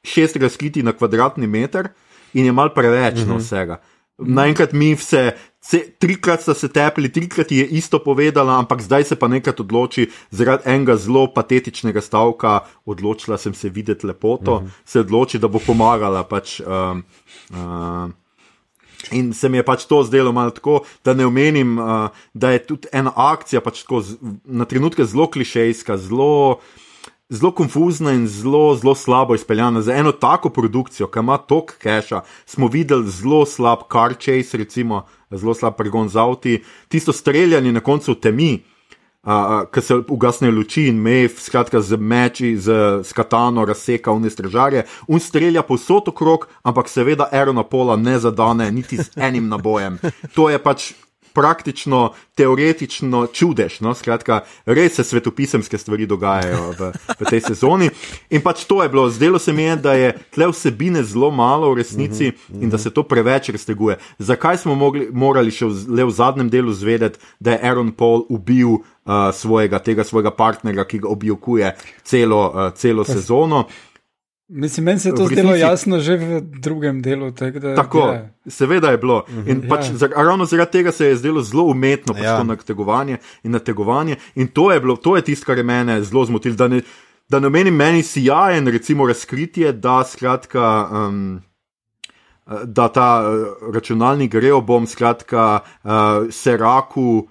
šest razkritij na kvadratni meter in je mal preveč mm -hmm. vsega. Naenkrat mi vse, ce, trikrat sta se tepli, trikrat je isto povedala, ampak zdaj se pa nekaj odloči zaradi enega zelo patetičnega stavka. Odločila sem se videti lepoto, mm -hmm. se odloči, da bo pomagala. Pač, um, uh, In se mi je pač to zdelo malo tako, da ne omenim, uh, da je tudi ena akcija pač tako z, na trenutke zelo klišejska, zelo, zelo konfuzna in zelo, zelo slabo izpeljana. Za eno tako produkcijo, ki ima toliko keša, smo videli zelo slab car chase, recimo zelo slab pregon z avti, tisto streljanje na koncu temi. Uh, Ker se ugasnejo luči in mev, skratka, z meči, z, z katano razseka vne stražarje, un strelja povsod okrog, ampak seveda Aerona Pola ne zadane niti z enim nabojem. To je pač praktično, teoretično čudež. No? Skratka, res se svetopisemske stvari dogajajo v, v tej sezoni. In pač to je bilo, zdelo se mi je, da je tle vsebine zelo malo v resnici mm -hmm. in da se to preveč razteguje. Zakaj smo mogli, morali še v, le v zadnjem delu zvedeti, da je Aaron Paul ubil uh, svojega, tega svojega partnerja, ki ga objokuje celo, uh, celo sezono? Mislim, meni se je to zdelo jasno že v drugem delu. Tak, da, Tako, je. seveda je bilo. -huh. In pač, ja. ravno zaradi tega se je zdelo zelo umetno pač ja. to nategovanje in nategovanje. In to je, bilo, to je tisto, kar je mene zelo zmotilo. Da ne, da ne menim meni sijajen, recimo, razkritje, da skratka. Um, Da ta računalnik gre, bom skratka, uh, se raku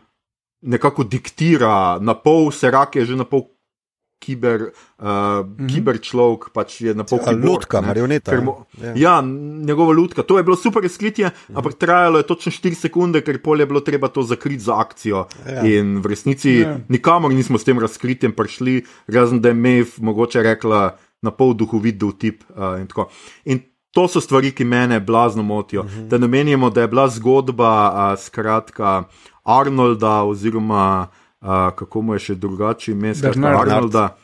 nekako diktira, na pol se rak je že na pol kiber, uh, mm -hmm. kiber človek, pač je na pol kiber. Lutka, marioneta. Mo, ja. ja, njegova lutka. To je bilo super razkritje, mm -hmm. ampak trajalo je točno 4 sekunde, ker pol je bilo treba to zakriti za akcijo. Ja. In v resnici ja. nikamor nismo s tem razkritjem prišli, razen da je Mev mogoče rekla na pol duhovit duh tip uh, in tako. In To so stvari, ki mene blazno motijo. Uh -huh. Da ne menimo, da je bila zgodba, a, skratka, Arnolda oziroma uh, kako mu je še drugače ime, Arnolda.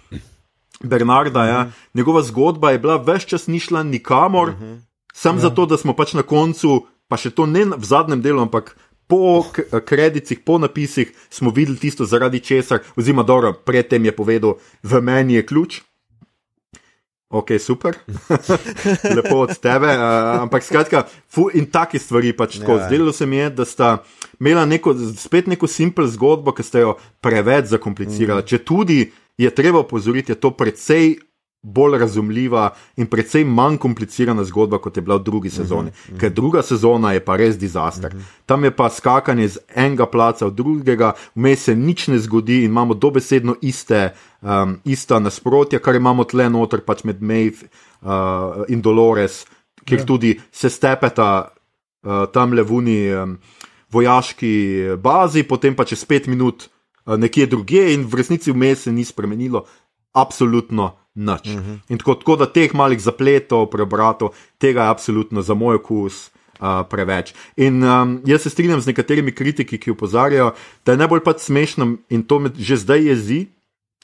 Bernarda, ja. uh -huh. njegova zgodba je bila več čas ni šla nikamor, uh -huh. samo ja. zato, da smo pač na koncu, pa še to ne v zadnjem delu, ampak po kredicih, po napisih, smo videli tisto, zaradi česar, oziroma dobro, predtem je povedal, v meni je ključ. Ok, super, lepo od tebe. Uh, ampak skratka, fu, in take stvari pač tako. Ja. Zdelo se mi je, da sta imela neko, spet neko simpel zgodbo, ki ste jo preveč zakomplicirali. Mm. Če tudi je treba opozoriti, je to precej bolj razumljiva in precej manj komplicirana zgodba, kot je bila v drugi sezoni. Mm -hmm. Ker druga sezona je pa res dizaster. Mm -hmm. Tam je pa skakanje z enega placa v drugega, vmes se nič ne zgodi in imamo dobesedno iste, um, ista nasprotja, kar imamo tle noter, pač med Maeve uh, in Dolores, kjer. Ja. tudi se stepeta uh, tam levuni. Um, vojaški bazi, potem pa čez pet minut uh, nekje drugje, in v resnici vmes se ni spremenilo, absolutno nič. Uh -huh. In tako, tako da teh malih zapletov, preobratov, tega je absolutno za moj okus. Uh, preveč. In um, jaz se strinjam z nekaterimi kritiki, ki opozarjajo, da je najbolj pač smešno in to me že zdaj jezi,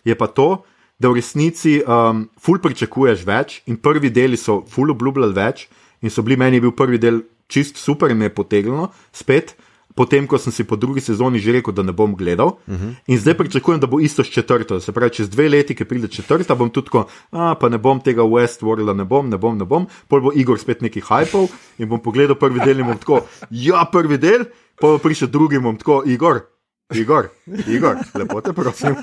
je pa to, da v resnici um, ful pričakuješ več in prvi deli so ful obljubljali več in so bili meni bil prvi del čist super in me je potegnilo spet potem, ko sem si po drugi sezoni že rekel, da ne bom gledal. Uh -huh. In zdaj pričakujem, da bo isto s četrto. Se pravi, čez dve leti, ki pride četrta, bom tudi tako, pa ne bom tega Westworlda, ne bom, ne bom, ne bom. Pol bo Igor spet neki hypov in bom pogledal prvi del in bom tako, ja, prvi del, pa bo prišel drugi in bom tako, Igor. Igor, Igor, lepo te prosim.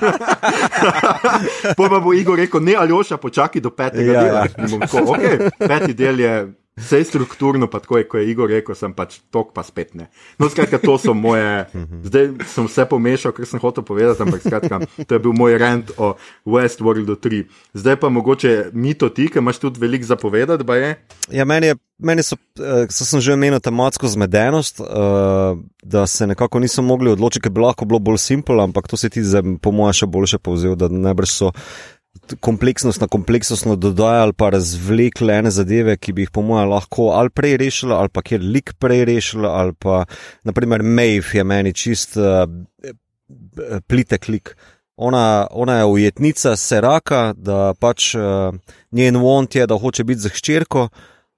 Potem bo Igor rekel: Ne, ali oša, počakaj do petega ja, dela. Ja. Tako, okay, peti del je Vse strukturno, pa tako je, kot je Igor rekel, sem pač tok, pa spet ne. No, skratka, to so moje. Zdaj sem vse pomešal, kar sem hotel povedati, ampak skratka, to je bil moj rent o Westworldu 3. Zdaj pa mogoče mi to ti, ker imaš tudi veliko zapovedati, ba je. Ja, meni, je, meni so, uh, sem že omenil tematsko zmedenost, uh, da se nekako niso mogli odločiti, ker bi lahko bilo bolj simpel, ampak to se ti zdaj, po mojem, še boljše povzel, da najbrž so kompleksnost na kompleksnost dodajali, pa razvlekli ene zadeve, ki bi jih, po mojem, lahko ali prej rešili, ali pa kjer lik prej rešili, ali pa, naprimer, Maeve je meni čist uh, plitek lik. Ona, ona je ujetnica Seraka, da pač uh, njen vont je, da hoče biti za hčerko.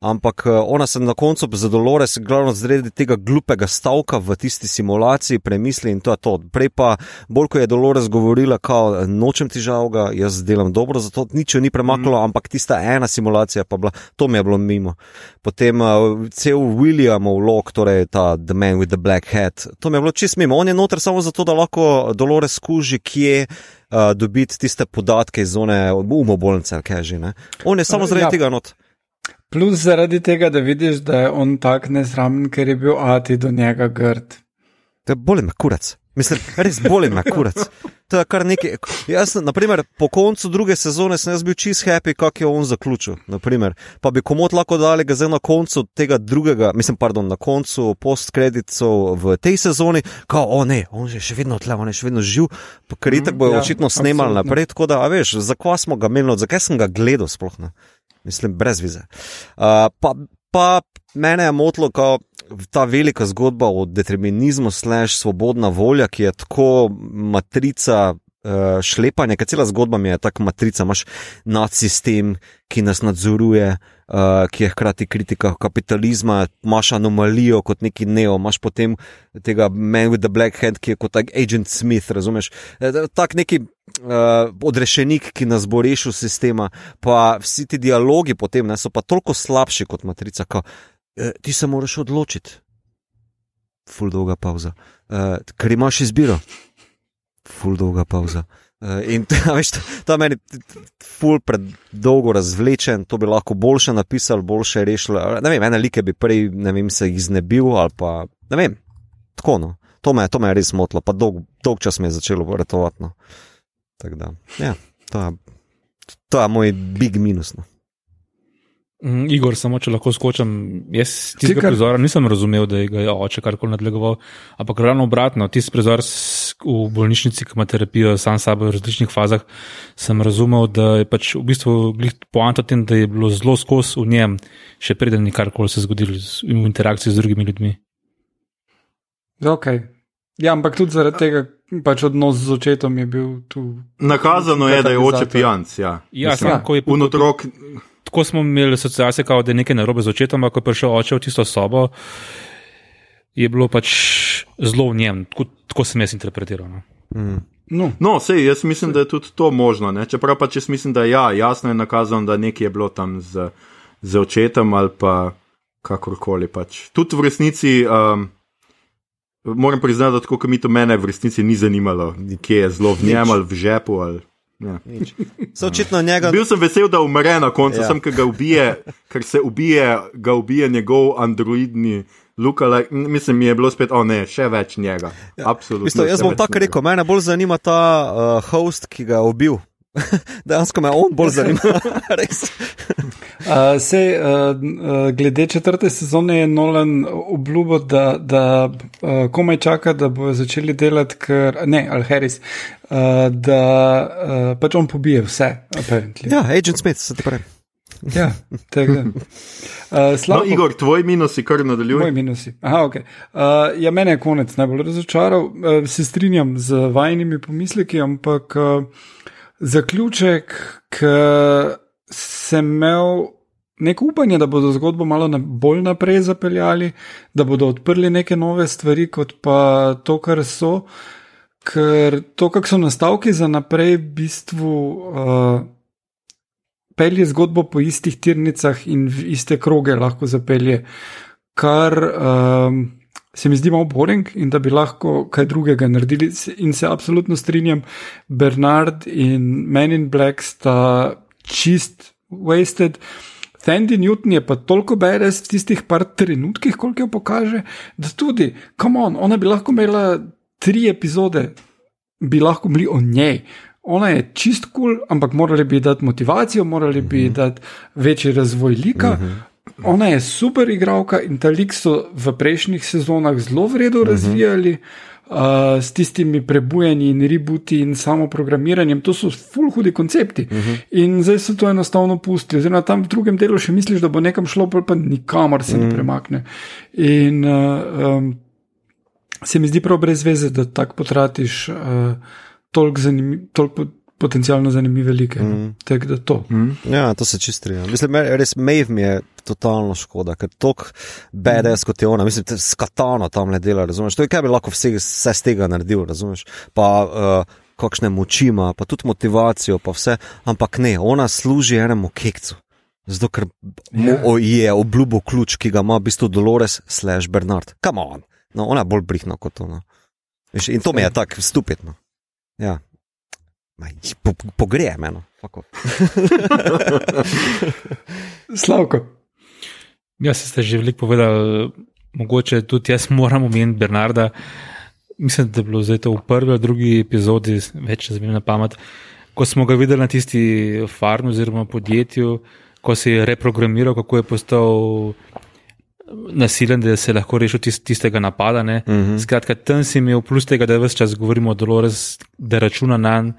Ampak eh, ona se na koncu za Dolores, glavno zaradi tega glupega stavka v tisti simulaciji, premisli in to je to. Prej pa, bolj ko je Dolores govorila, kao, nočem ti žal ga, jaz delam dobro, zato nič ni premaknilo, mm. ampak tista ena simulacija pa bila, to mi je bilo mimo. Potem uh, cel Williamov log, torej ta The Man with the Black Hat, to mi je bilo čist mimo. On je noter samo zato, da lahko Dolores skuži, kje. Uh, dobiti tiste podatke iz zone umobolnice, kaj že ne. On je samo zaradi ja. tega not. Plus zaradi tega, da vidiš, da je on tak nesramen, ker je bil Ati do njega grd. To je bolj me kurac. Mislim, res bolj me kurac. To je kar nekaj. Jaz, naprimer, po koncu druge sezone sem bil čist happy, kako je on zaključil. Naprimer. Pa bi komot lahko dali ga zdaj na koncu tega drugega, mislim, pardon, na koncu postkreditov v tej sezoni, kao, o ne, on je še vedno tle, on je še vedno živ, ker itak bojo ja, očitno snemali naprej, tako da, a veš, zakaj smo ga menili, zakaj sem ga gledal sploh ne. Mislim, brez vize. Uh, pa, pa mene je motilo, ko ta velika zgodba o determinizmu, slash svobodna volja, ki je tako matrica. Uh, šlepanje, ker cela zgodba mi je tako matrica, imaš nadsistem, ki nas nadzoruje, uh, ki je hkrati kritika kapitalizma, imaš anomalijo kot neki neo, imaš potem tega Man with the Black Hand, ki je kot agent Smith, razumeš? Tak neki uh, odrešenik, ki nas bo rešil sistema, pa vsi ti dialogi potem ne, so pa toliko slabši kot matrica, ko uh, ti se moraš odločiti. Ful dolga pauza. Uh, ker imaš izbiro ful dolga pauza. Uh, in veš, ta meni ful predolgo razvlečen, to bi lahko boljše napisal, boljše rešil. Ne vem, ene like bi prej, ne vem, se jih znebil ali pa ne vem, tako no. To me, to me je res motilo, pa dolg, dolg čas mi je začelo vretovati. No. Tako da, ja, to je, to je moj big minus. No. Mm, Igor, samo če lahko skočim, jaz tistega kar... prizora nisem razumel, da je ga je oče karkoli nadlegoval, ampak ravno obratno, tisti prizor v bolnišnici, ki ima terapijo sam sabo v različnih fazah, sem razumel, da je pač v bistvu poanta tem, da je bilo zelo skos v njem, še preden je karkoli se zgodilo v interakciji z drugimi ljudmi. Ok. Ja, ampak tudi zaradi tega, pač odnos z očetom je bil tu. Nakazano je, da je oče pijanc. Ja, ja samo ko je punotrok tako smo imeli asociacije, kao, da je nekaj narobe z očetom, ko je prišel oče v tisto sobo, je bilo pač zelo v njem, tako, tako sem jaz interpretiral. No. Mm. No, no sej, jaz mislim, da je tudi to možno. Ne? Čeprav pač jaz mislim, da ja, jasno je nakazano, da nekaj je bilo tam z, z očetom ali pa kakorkoli. Pač. Tudi v resnici. Um, Moram priznati, da tako, kot mi to mene v resnici ni zanimalo, kje je zelo v njem ali v žepu. Ali, Ja. Njega... Bil sem vesel, da umre na koncu, ja. sem, ker, ubije, ker se ubije, ga ubije njegov androidni. Luka, like, mislim, mi je bilo spet, o ne, še več njega. Ja. Absolutno. Jaz bom tako rekel, mene bolj zanima ta uh, host, ki ga je ubil. Dejansko me on bolj zanima. uh, sej, uh, glede četrte sezone je Nolan obljubil, da, da uh, komaj čaka, da bodo začeli delati, ker, ne, ali Harris, uh, da uh, pač on pobije vse. Apparently. Ja, Agent Smith, se ti pravi. Ja, tega. Uh, slabo, no, Igor, tvoj minusi, kar nadaljuje. Moj minusi. Aha, okay. uh, ja, mene je konec najbolj razočaral. Uh, se strinjam z vajnimi pomisleki, ampak. Uh, zaključek, ki sem imel neko upanje, da bodo zgodbo malo na, bolj naprej zapeljali, da bodo odprli neke nove stvari, kot pa to, kar so. Ker to, kak so nastavki za naprej, v bistvu uh, pelje zgodbo po istih tirnicah in v iste kroge lahko zapelje. Kar. Uh, se mi zdi malo boring in da bi lahko kaj drugega naredili. In se absolutno strinjam, Bernard in Men in Black sta čist wasted. Sandy Newton je pa toliko beres v tistih par trenutkih, koliko jo pokaže, da tudi, come on, ona bi lahko imela tri epizode, bi lahko bili o njej. Ona je čist kul, cool, ampak morali bi dati motivacijo, morali bi mhm. dati večji razvoj lika. Uh -huh. Ona je super igralka in ta lik so v prejšnjih sezonah zelo vredno mhm. razvijali. Uh, s tistimi prebujanji in rebuti in samo programiranjem, to so full hudi koncepti. Uh mhm. -huh. In zdaj so to enostavno pustili. Oziroma, tam v drugem delu še misliš, da bo nekam šlo, pa nikamor se uh -huh. ne mhm. premakne. In uh, um, se mi zdi prav brez veze, da tako potratiš uh, toliko zanimivih potencialno zanimive like. Mm. Tek, to. Mm. Ja, to se čistrijo. Mislim, res Maeve mi je totalno škoda, ker tok BDS mm. kot je ona, mislim, da s katano tam ne dela, razumeš? To je kaj bi lahko vse, vse z tega naredil, razumeš? Pa uh, kakšne moči ima, pa tudi motivacijo, pa vse, ampak ne, ona služi enemu kekcu. Zato, ker yeah. Ja. je obljubo ključ, ki ga ima v bistvu Dolores slash Bernard. Kam on? No, ona je bolj brihna kot ona. In to mi je tako stupidno. Ja. Po, pogreje me. No. Slavko. Ja, ste že veliko povedali, mogoče tudi jaz moram omeniti Bernarda. Mislim, da je bilo zdaj to v prvi ali drugi epizodi, več za na pamet. Ko smo ga videli na tisti farmi oziroma podjetju, ko se je reprogramiral, kako je postal nasilen, da se je lahko rešil tist, tistega napada. Uh mhm. -huh. Skratka, tam si imel plus tega, da vse čas govorimo o Dolores, da računa na njega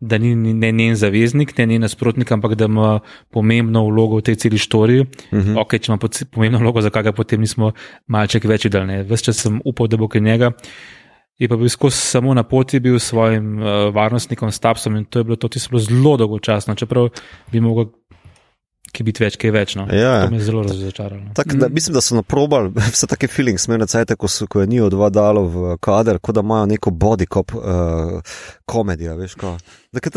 da ni ne njen zaveznik, ne njen nasprotnik, ampak da ima pomembno vlogo v tej celi štoriji. Uh -huh. Ok, če ima pomembno vlogo, zakaj ga potem nismo malček več videli. Ves čas sem upal, da bo kaj njega. Je pa bil skozi samo na poti bil s svojim uh, varnostnikom, Stapsom in to je bilo to tisto zelo dolgočasno, čeprav bi mogel ki biti več, ki je več. No. Ja, to me je zelo razočaralo. Tak, da, mislim, da so naprobali vse take feelings, smerne cajte, ko, so, ko je njihov dva dalo v kader, kot da imajo neko body cop uh, komedijo. Ja,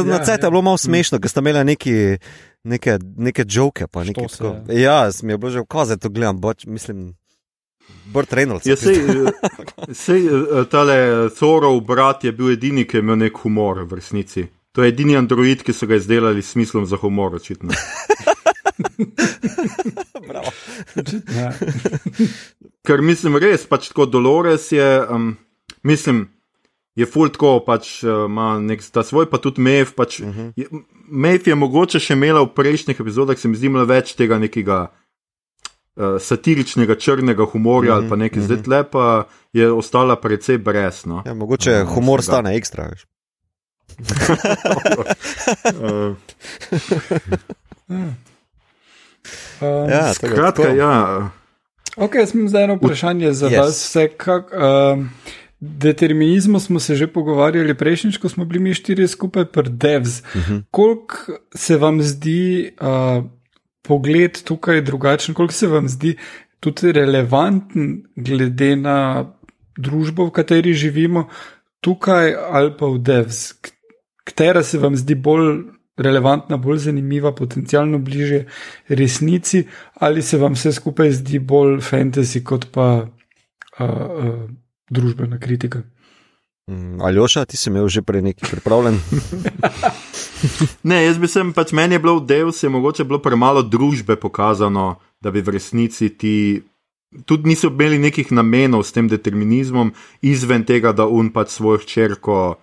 na cajte ja. je bilo malo smešno, ker sta imela neki. Neke, neke joke, pa nekaj tako. Ja, mi je bilo že v kazi, to gledam, boč, mislim. Brt Reynolds. Ja, sej, sej, tale Thorov brat je bil edini, ki je imel nek humor v resnici. To je edini android, ki so ga izdelali s smislom za humor, očitno. ja. Ker mislim, res pač tako Dolores je, um, mislim, je full tako, pač uh, ima uh, nek ta svoj, pa tudi Mev. Pač, uh mhm. -huh. Mev je mogoče še imela v prejšnjih epizodah, se mi zdi, več tega nekega. Uh, satiričnega črnega humorja, mm -hmm, ali pa nekaj mm -hmm. zdaj lepa, je ostala precej brezno. Ja, mogoče uh, humor stane ekstra. uh, Um, ja, skratka, ja. Ok, jaz imam zdaj eno vprašanje za yes. vas. Vse, kak, um, determinizmu smo se že pogovarjali prejšnjič, ko smo bili mi štiri skupaj, pa devs. Uh mhm. -huh. Koliko se vam zdi uh, pogled tukaj drugačen, koliko se vam zdi tudi relevanten glede na družbo, v kateri živimo, tukaj ali pa v devs? Katera se vam zdi bolj relevantna, bolj zanimiva, potencialno bliže resnici, ali se vam vse skupaj zdi bolj fantasy kot pa uh, uh, družbena kritika. Mm, Aljoša, ti si imel že prej nekaj pripravljen? ne, jaz bi sem pač meni je bilo v delu, se je mogoče bilo premalo družbe pokazano, da bi v resnici ti. Tudi niso imeli nekih namenov s tem determinizmom, izven tega, da un pač svojo hčerko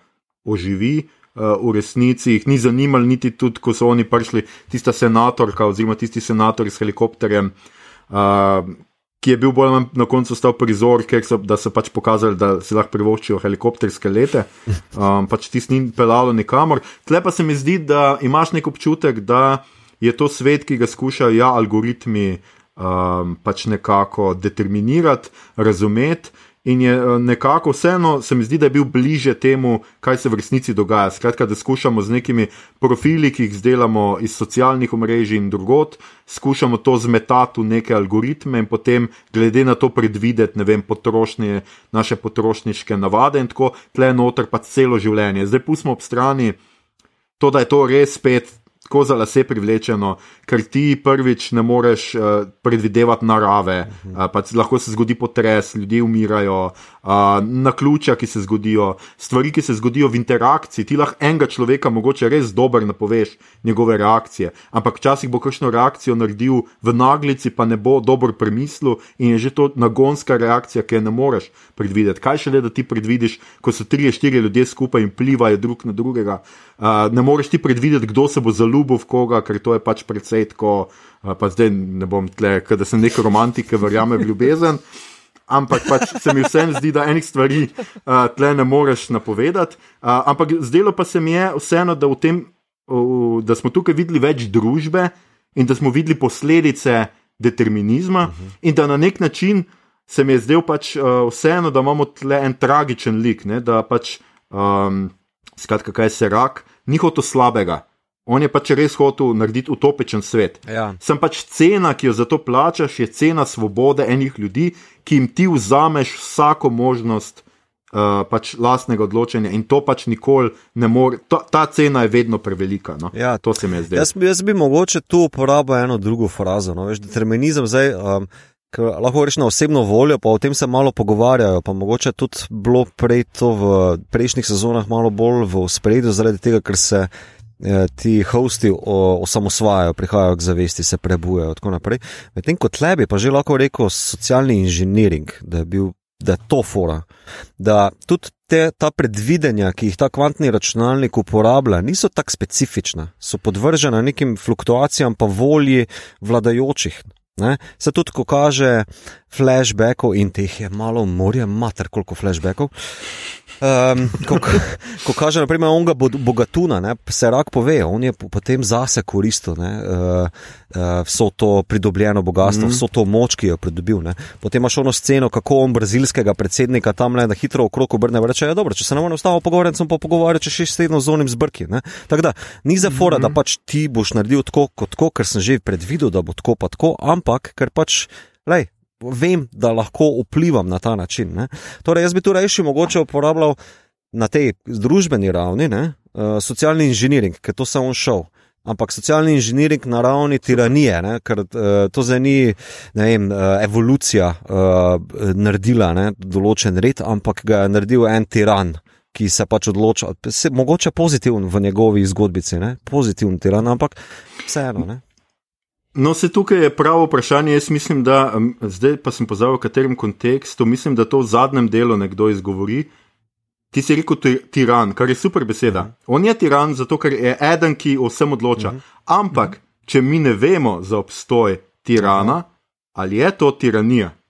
oživi, uh, v resnici jih ni zanimalo, niti tudi, ko so oni prišli, tista senatorka oziroma tisti senator s helikopterjem. Uh, Ki je bil bolj na koncu stal prizor, ker so, so pač pokazali, da si lahko privoščijo helikopterske lete, um, pač ti ni pelalo nikamor. Tle pa se mi zdi, da imaš nek občutek, da je to svet, ki ga skušajo ja, algoritmi um, pač nekako determinirati, razumeti. In je eh, nekako vseeno, se mi zdi, da je bil bliže temu, kaj se v resnici dogaja. Skratka, da skušamo z nekimi profili, ki jih izdelamo iz socialnih omrežij in drugot, skušamo to zmetati v neke algoritme in potem, glede na to, predvideti, ne vem, potrošnje, naše potrošniške navade in tako, tle noter pa celo življenje. Zdaj pustimo ob strani to, da je to res spet tako za lase privlečeno, ker ti prvič ne moreš uh, predvidevati narave. Uh, pač lahko se zgodi potres, ljudje umirajo, uh, na ključa, ki se zgodijo, stvari, ki se zgodijo v interakciji. Ti lahko enega človeka mogoče res dobro napoveš njegove reakcije, ampak včasih bo kakšno reakcijo naredil v naglici, pa ne bo dobro premislil in je že to nagonska reakcija, ki je ne moreš predvideti. Kaj še le, da ti predvidiš, ko so tri, štiri ljudje skupaj in plivajo drug na drugega. Uh, ne moreš ti predvideti, kdo se bo zaljubil v koga, ker to je pač precej tako. Uh, pa zdaj ne bom tle, da sem nek romantik, ki verjame v ljubezen. Ampak pač se mi vsem zdi, da enih stvari uh, tle ne moreš napovedati. Uh, ampak zdelo pa se mi je vseeno, da, tem, uh, da smo tukaj videli več družbe in da smo videli posledice determinizma, uh -huh. in da na nek način se mi je zdel pač uh, vseeno, da imamo tle en tragičen lik, ne, da pač, um, skratka, kaj se rak, ni hotel slabega. On je pač res hotel narediti utopičen svet. Ja. Sem pač cena, ki jo za to plačaš, je cena svobode enih ljudi, ki jim ti vzameš vsako možnost uh, pač lastnega odločanja in to pač nikoli ne more. Ta, ta cena je vedno prevelika. No? Ja, to se mi je zdelo. Jaz, jaz bi mogoče tu uporabil eno drugo frazo. No? Veš, determinizem zdaj. Um, Lahko rečeš na osebno voljo, pa o tem se malo pogovarjajo. Pa mogoče tudi bilo prej to v prejšnjih sezonah malo bolj v spredju, zaradi tega, ker se ti hosti osamosvajajo, prihajajo k zavesti, se prebujajo in tako naprej. Medtem ko tlebi pa že lahko rekel socialni inženiring, da je, bil, da je to fora. Da tudi te, ta predvidenja, ki jih ta kvantni računalnik uporablja, niso tako specifična, so podvržena nekim fluktuacijam pa volji vladajočih. Ne? Se tudi, ko kaže flashbackov in teh je malo morja, mater, koliko flashbackov. Um, ko, ko kaže, naprimer, on ga bogatuna, ne, se rak pove, on je potem zase koristil ne, uh, uh, vso to pridobljeno bogatstvo, mm. vso to moč, ki jo je pridobil. Ne. Potem imaš ono sceno, kako on brazilskega predsednika tam le na hitro okrog obrne in reče: ja, dobro, če se ne morem ustaviti pogovarjati, sem pa pogovarjal, če šest tednov z onim zbrki. Tako da ni za fora, mm. da pač ti boš naredil tako, kot tako, ker sem že predvidel, da bo tako pa tako, ampak ker pač, lej, vem, da lahko vplivam na ta način. Ne? Torej, jaz bi tu rešil mogoče uporabljal na tej družbeni ravni, ne? Uh, socialni inženiring, ker to sem on šel. Ampak socialni inženiring na ravni tiranije, ne? ker uh, to zdaj ni vem, uh, evolucija uh, naredila ne? določen red, ampak ga je naredil en tiran, ki se pač odloča, se, mogoče pozitiven v njegovi zgodbici, ne? pozitiven tiran, ampak vseeno. Ne? No, se tukaj je pravo vprašanje. Jaz mislim, da zdaj pa sem pozabil, v katerem kontekstu. Mislim, da to v zadnjem delu nekdo izgovori. Ti si rekel tiran, kar je super beseda. Mhm. On je tiran, zato ker je eden, ki o vsem odloča. Mhm. Ampak, -huh. če mi ne vemo za obstoj tirana, ali je to tiranija?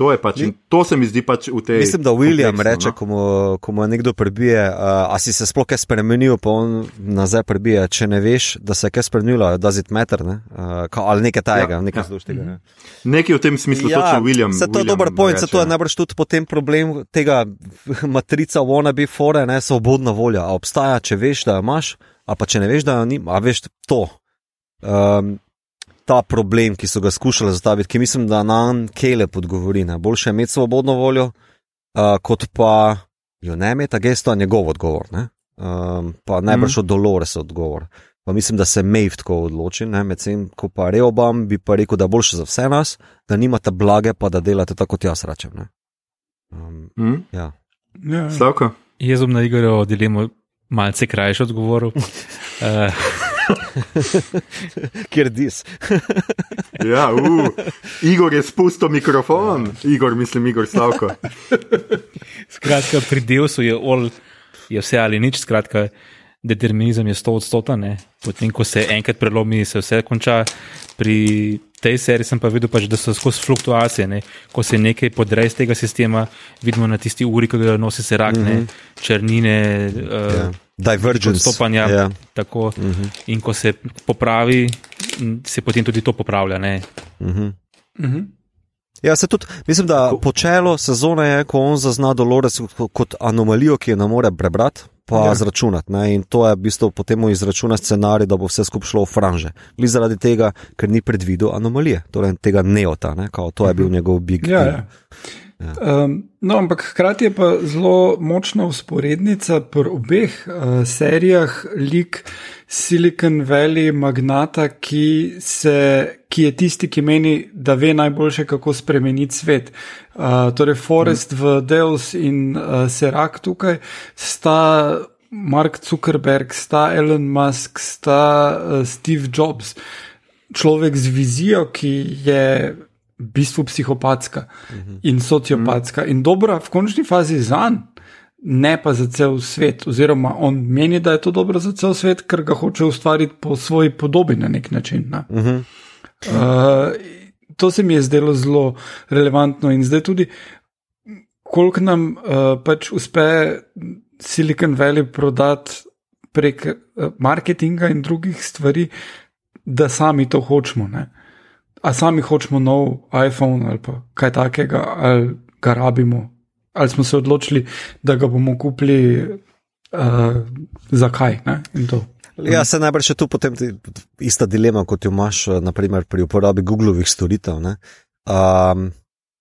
To, pač, to se mi zdi pač v tej. Mislim, da William kontekstu, reče, no? ko, mu, ko mu nekdo prebije, uh, a si se sploh kaj spremenil, pa on nazaj prebije. Če ne veš, da se je kaj spremenilo, da zid meter, ne? uh, ka, ali nekaj tajega, ja, nekaj ja. zluštega. Ne? Nekaj v tem smislu, ja, točno William. Se to je dober point, se to je najbrž tudi potem problem tega matrica wanna be fore, ne svobodna volja. A obstaja, če veš, da jo imaš, a pa če ne veš, da jo ni, a veš to. Um, ta problem, ki so ga skušali zastaviti, ki mislim, da nam kele podgovori. Ne? Boljše je imeti svobodno voljo, uh, kot pa jo ne imeti, a gesto je njegov odgovor. Ne? Um, pa najbrž mm. od Dolores odgovor. Pa mislim, da se Maeve tako odloči, medtem ko pa Reobam bi pa rekel, da je boljše za vse nas, da nimate blage, pa da delate tako, kot jaz rečem. Um, mm. ja. ja. Slavko. Jaz bom na igro dilemo malce krajši odgovor. uh, Ker dis. ja, uh, Igor je spustil mikrofon, Igor, mislim, Igor Slavko. skratka, pri Deusu je, je vse ali nič, skratka, determinizem je sto odstoten. Potem, ko se enkrat prelomi, se vse konča. Pri tej seriji sem pa videl, pač, da so skozi fluktuacije. Ne? Ko se nekaj podreje iz tega sistema, vidimo na tisti uri, ki ga nosi se rak, mm -hmm. črnine. Uh, yeah. Ja divergence. Stopanja. Yeah. Ja. Tako, uh mhm. -huh. In ko se popravi, se potem tudi to popravlja. Uh -huh. Uh -huh. Ja, se tudi, mislim, da počelo sezone je, ko on zazna Dolores kot anomalijo, ki jo ne more prebrati. Pa ja. zračunati. Ne? In to je v bistvu potem izračuna scenarij, da bo vse skupaj šlo v franže. Li zaradi tega, ker ni predvidel anomalije, torej tega neota, ne? Kao, to je bil mhm. njegov big. Ja, ja. Um, no, ampak hkrati je pa zelo močna usporednica pri obeh uh, serijah, lik Silicon Valley magnata, ki, se, ki je tisti, ki meni, da ve najboljše, kako spremeniti svet. Uh, torej, Forest mm. v Deus in uh, Serak tukaj sta Mark Zuckerberg, sta Elon Musk, sta uh, Steve Jobs. Človek z vizijo, ki je bistvu psihopatska uh. -huh. in sociopatska uh -huh. in dobra v končni fazi za njega, ne pa za cel svet. Oziroma, on meni, da je to dobro za cel svet, ker ga hoče ustvariti po svoji podobi na nek način. Ne? Uh -huh. uh, to se mi je zdelo zelo relevantno in zdaj tudi, koliko nam uh, pač uspe Silicon Valley prodati prek uh, marketinga in drugih stvari, da sami to hočemo. Uh, a sami hočemo nov iPhone ali kaj takega, ali ga rabimo, ali smo se odločili, da ga bomo kupili, uh, zakaj. Ja, se najbrž je tu potem ista dilema, kot jo imaš naprimer, pri uporabi Googlovih storitev. Um,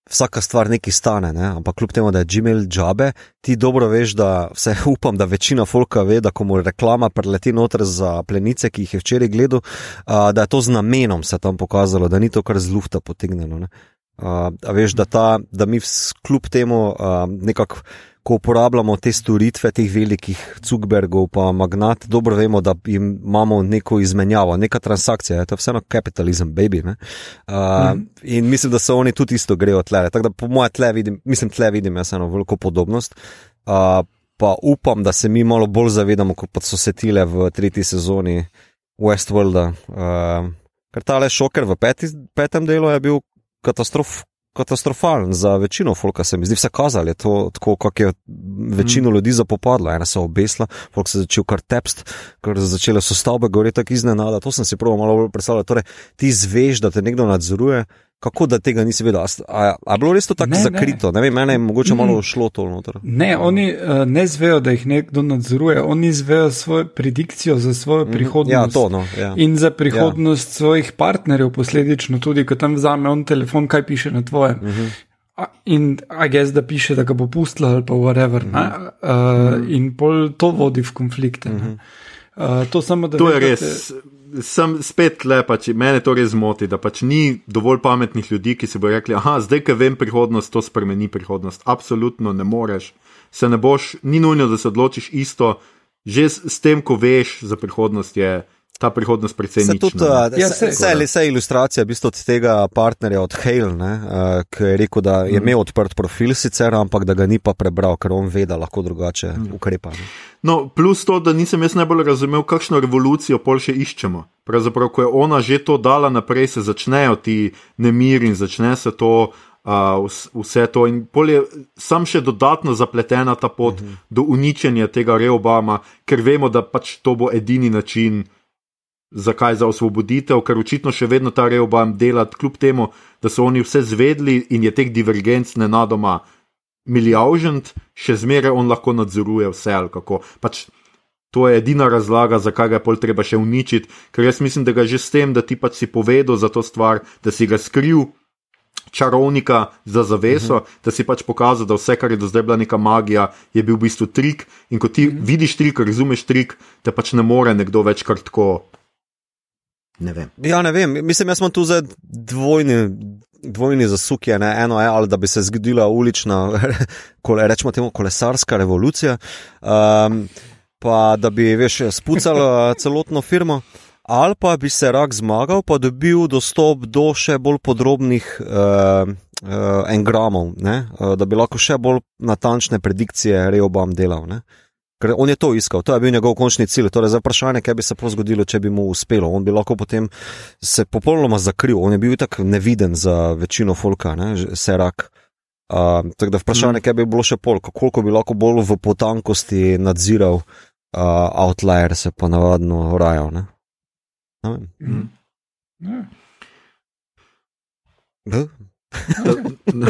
vsaka stvar nekaj stane, ne? ampak kljub temu, da je Gmail džabe, ti dobro veš, da vse upam, da večina folka ve, da ko mu reklama preleti noter za plenice, ki jih je včeraj gledal, uh, da je to z namenom se tam pokazalo, da ni to kar z lufta potegnjeno. Uh, veš, da, ta, da mi kljub temu uh, nekako ko uporabljamo te storitve, teh velikih Cugbergov, pa magnat, dobro vemo, da imamo neko izmenjavo, neka transakcija, je to vseeno kapitalizem, baby. Uh, mm. In mislim, da so oni tudi isto grejo tle. Tako da po mojem tle vidim, mislim, tle vidim jaz eno veliko podobnost. Uh, pa upam, da se mi malo bolj zavedamo, kot so se tile v tretji sezoni Westworlda. Uh, ker ta le šoker v peti, petem delu je bil katastrof, katastrofalen za večino folka, se mi zdi, vse kazali, je to tako, kako je večino mm. ljudi zapopadlo. Ena so obesla, folk se je začel kar tepst, ker začele so stavbe goreti tako iznenada. To sem si prvo malo bolj predstavljal. Torej, ti zveš, da te nekdo nadzoruje. Kako da tega nisi vedel? Ali je bilo res to tako ne, zakrito? Ne. Ne vem, mene je mogoče malo mm. šlo to noter. Ne, oni uh, ne zvejo, da jih nekdo nadzoruje, oni zvejo svojo predikcijo za svojo mm. prihodnost. Ja, to, no, ja. In za prihodnost ja. svojih partnerjev, posledično tudi, ko tam vzame on telefon, kaj piše na tvojem. Mm -hmm. In a gess, da piše, da ga bo pustila ali pa whatever. Mm -hmm. uh, mm -hmm. In pol to vodi v konflikte. Mm -hmm. uh, to, samo, to je res. Te, sem spet le, pač mene to res zmoti, da pač ni dovolj pametnih ljudi, ki si bo rekli, ah, zdaj, ki vem prihodnost, to spremeni prihodnost. Absolutno ne moreš, se ne boš, ni nujno, da se odločiš isto, že s, s tem, ko veš za prihodnost je ta prihodnost precej nična. Ja, se, se, se, ilustracija v bistvu od tega partnerja od Hale, uh, ki je rekel, da je mm. imel odprt profil sicer, ampak da ga ni pa prebral, ker on ve, da lahko drugače mm. ukrepa. Ne? No, plus to, da nisem jaz najbolj razumel, kakšno revolucijo pol še iščemo. Pravzaprav, ko je ona že to dala naprej, se začnejo ti nemiri in začne se to. Uh, vse to in polje, sam še dodatno zapletena ta pot uh mhm. -huh. do uničenja tega Reobama, ker vemo, da pač to bo edini način, Zakaj za osvoboditev, ker očitno še vedno ta reobam dela, kljub temu, da so oni vse zvedli in je teh divergenc nenadoma milijaržent, še zmeraj on lahko nadzoruje vse ali kako. Pač to je edina razlaga, zakaj ga je pol treba še uničiti, ker jaz mislim, da ga že s tem, da ti pač si povedal za to stvar, da si ga skril. Čarovnika za zaveso, uh mhm. -huh. da si pač pokazal, da vse, kar je do zdaj bila neka magija, je bil v bistvu trik. In ko ti uh mhm. -huh. vidiš trik, razumeš trik, te pač ne more nekdo več kar tako Ne vem. Ja, ne vem. Mislim, jaz sem tu za dvojni. Dvojni zasuk je ne? eno, je, ali da bi se zgodila ulična, kole, rečemo temu, kolesarska revolucija, um, pa da bi veš, spucala celotno firmo, ali pa bi se rak zmagal, pa dobil dostop do še bolj podrobnih uh, uh, engramov, uh, da bi lahko še bolj natančne predikcije Reobam delal. Ne? Ker on je to iskal, to je bil njegov končni cilj. Torej, za vprašanje, kaj bi se zgodilo, če bi mu uspelo. On bi lahko potem se popolnoma zakril, on je bil tako neviden za večino folka, ne, serak. Uh, tako da vprašanje, mm. kaj bi bilo še pol, koliko bi lahko bolj v potankosti nadziral uh, outlier, se pa navadno rajal. Ne? Ne mm. Ne. Ne.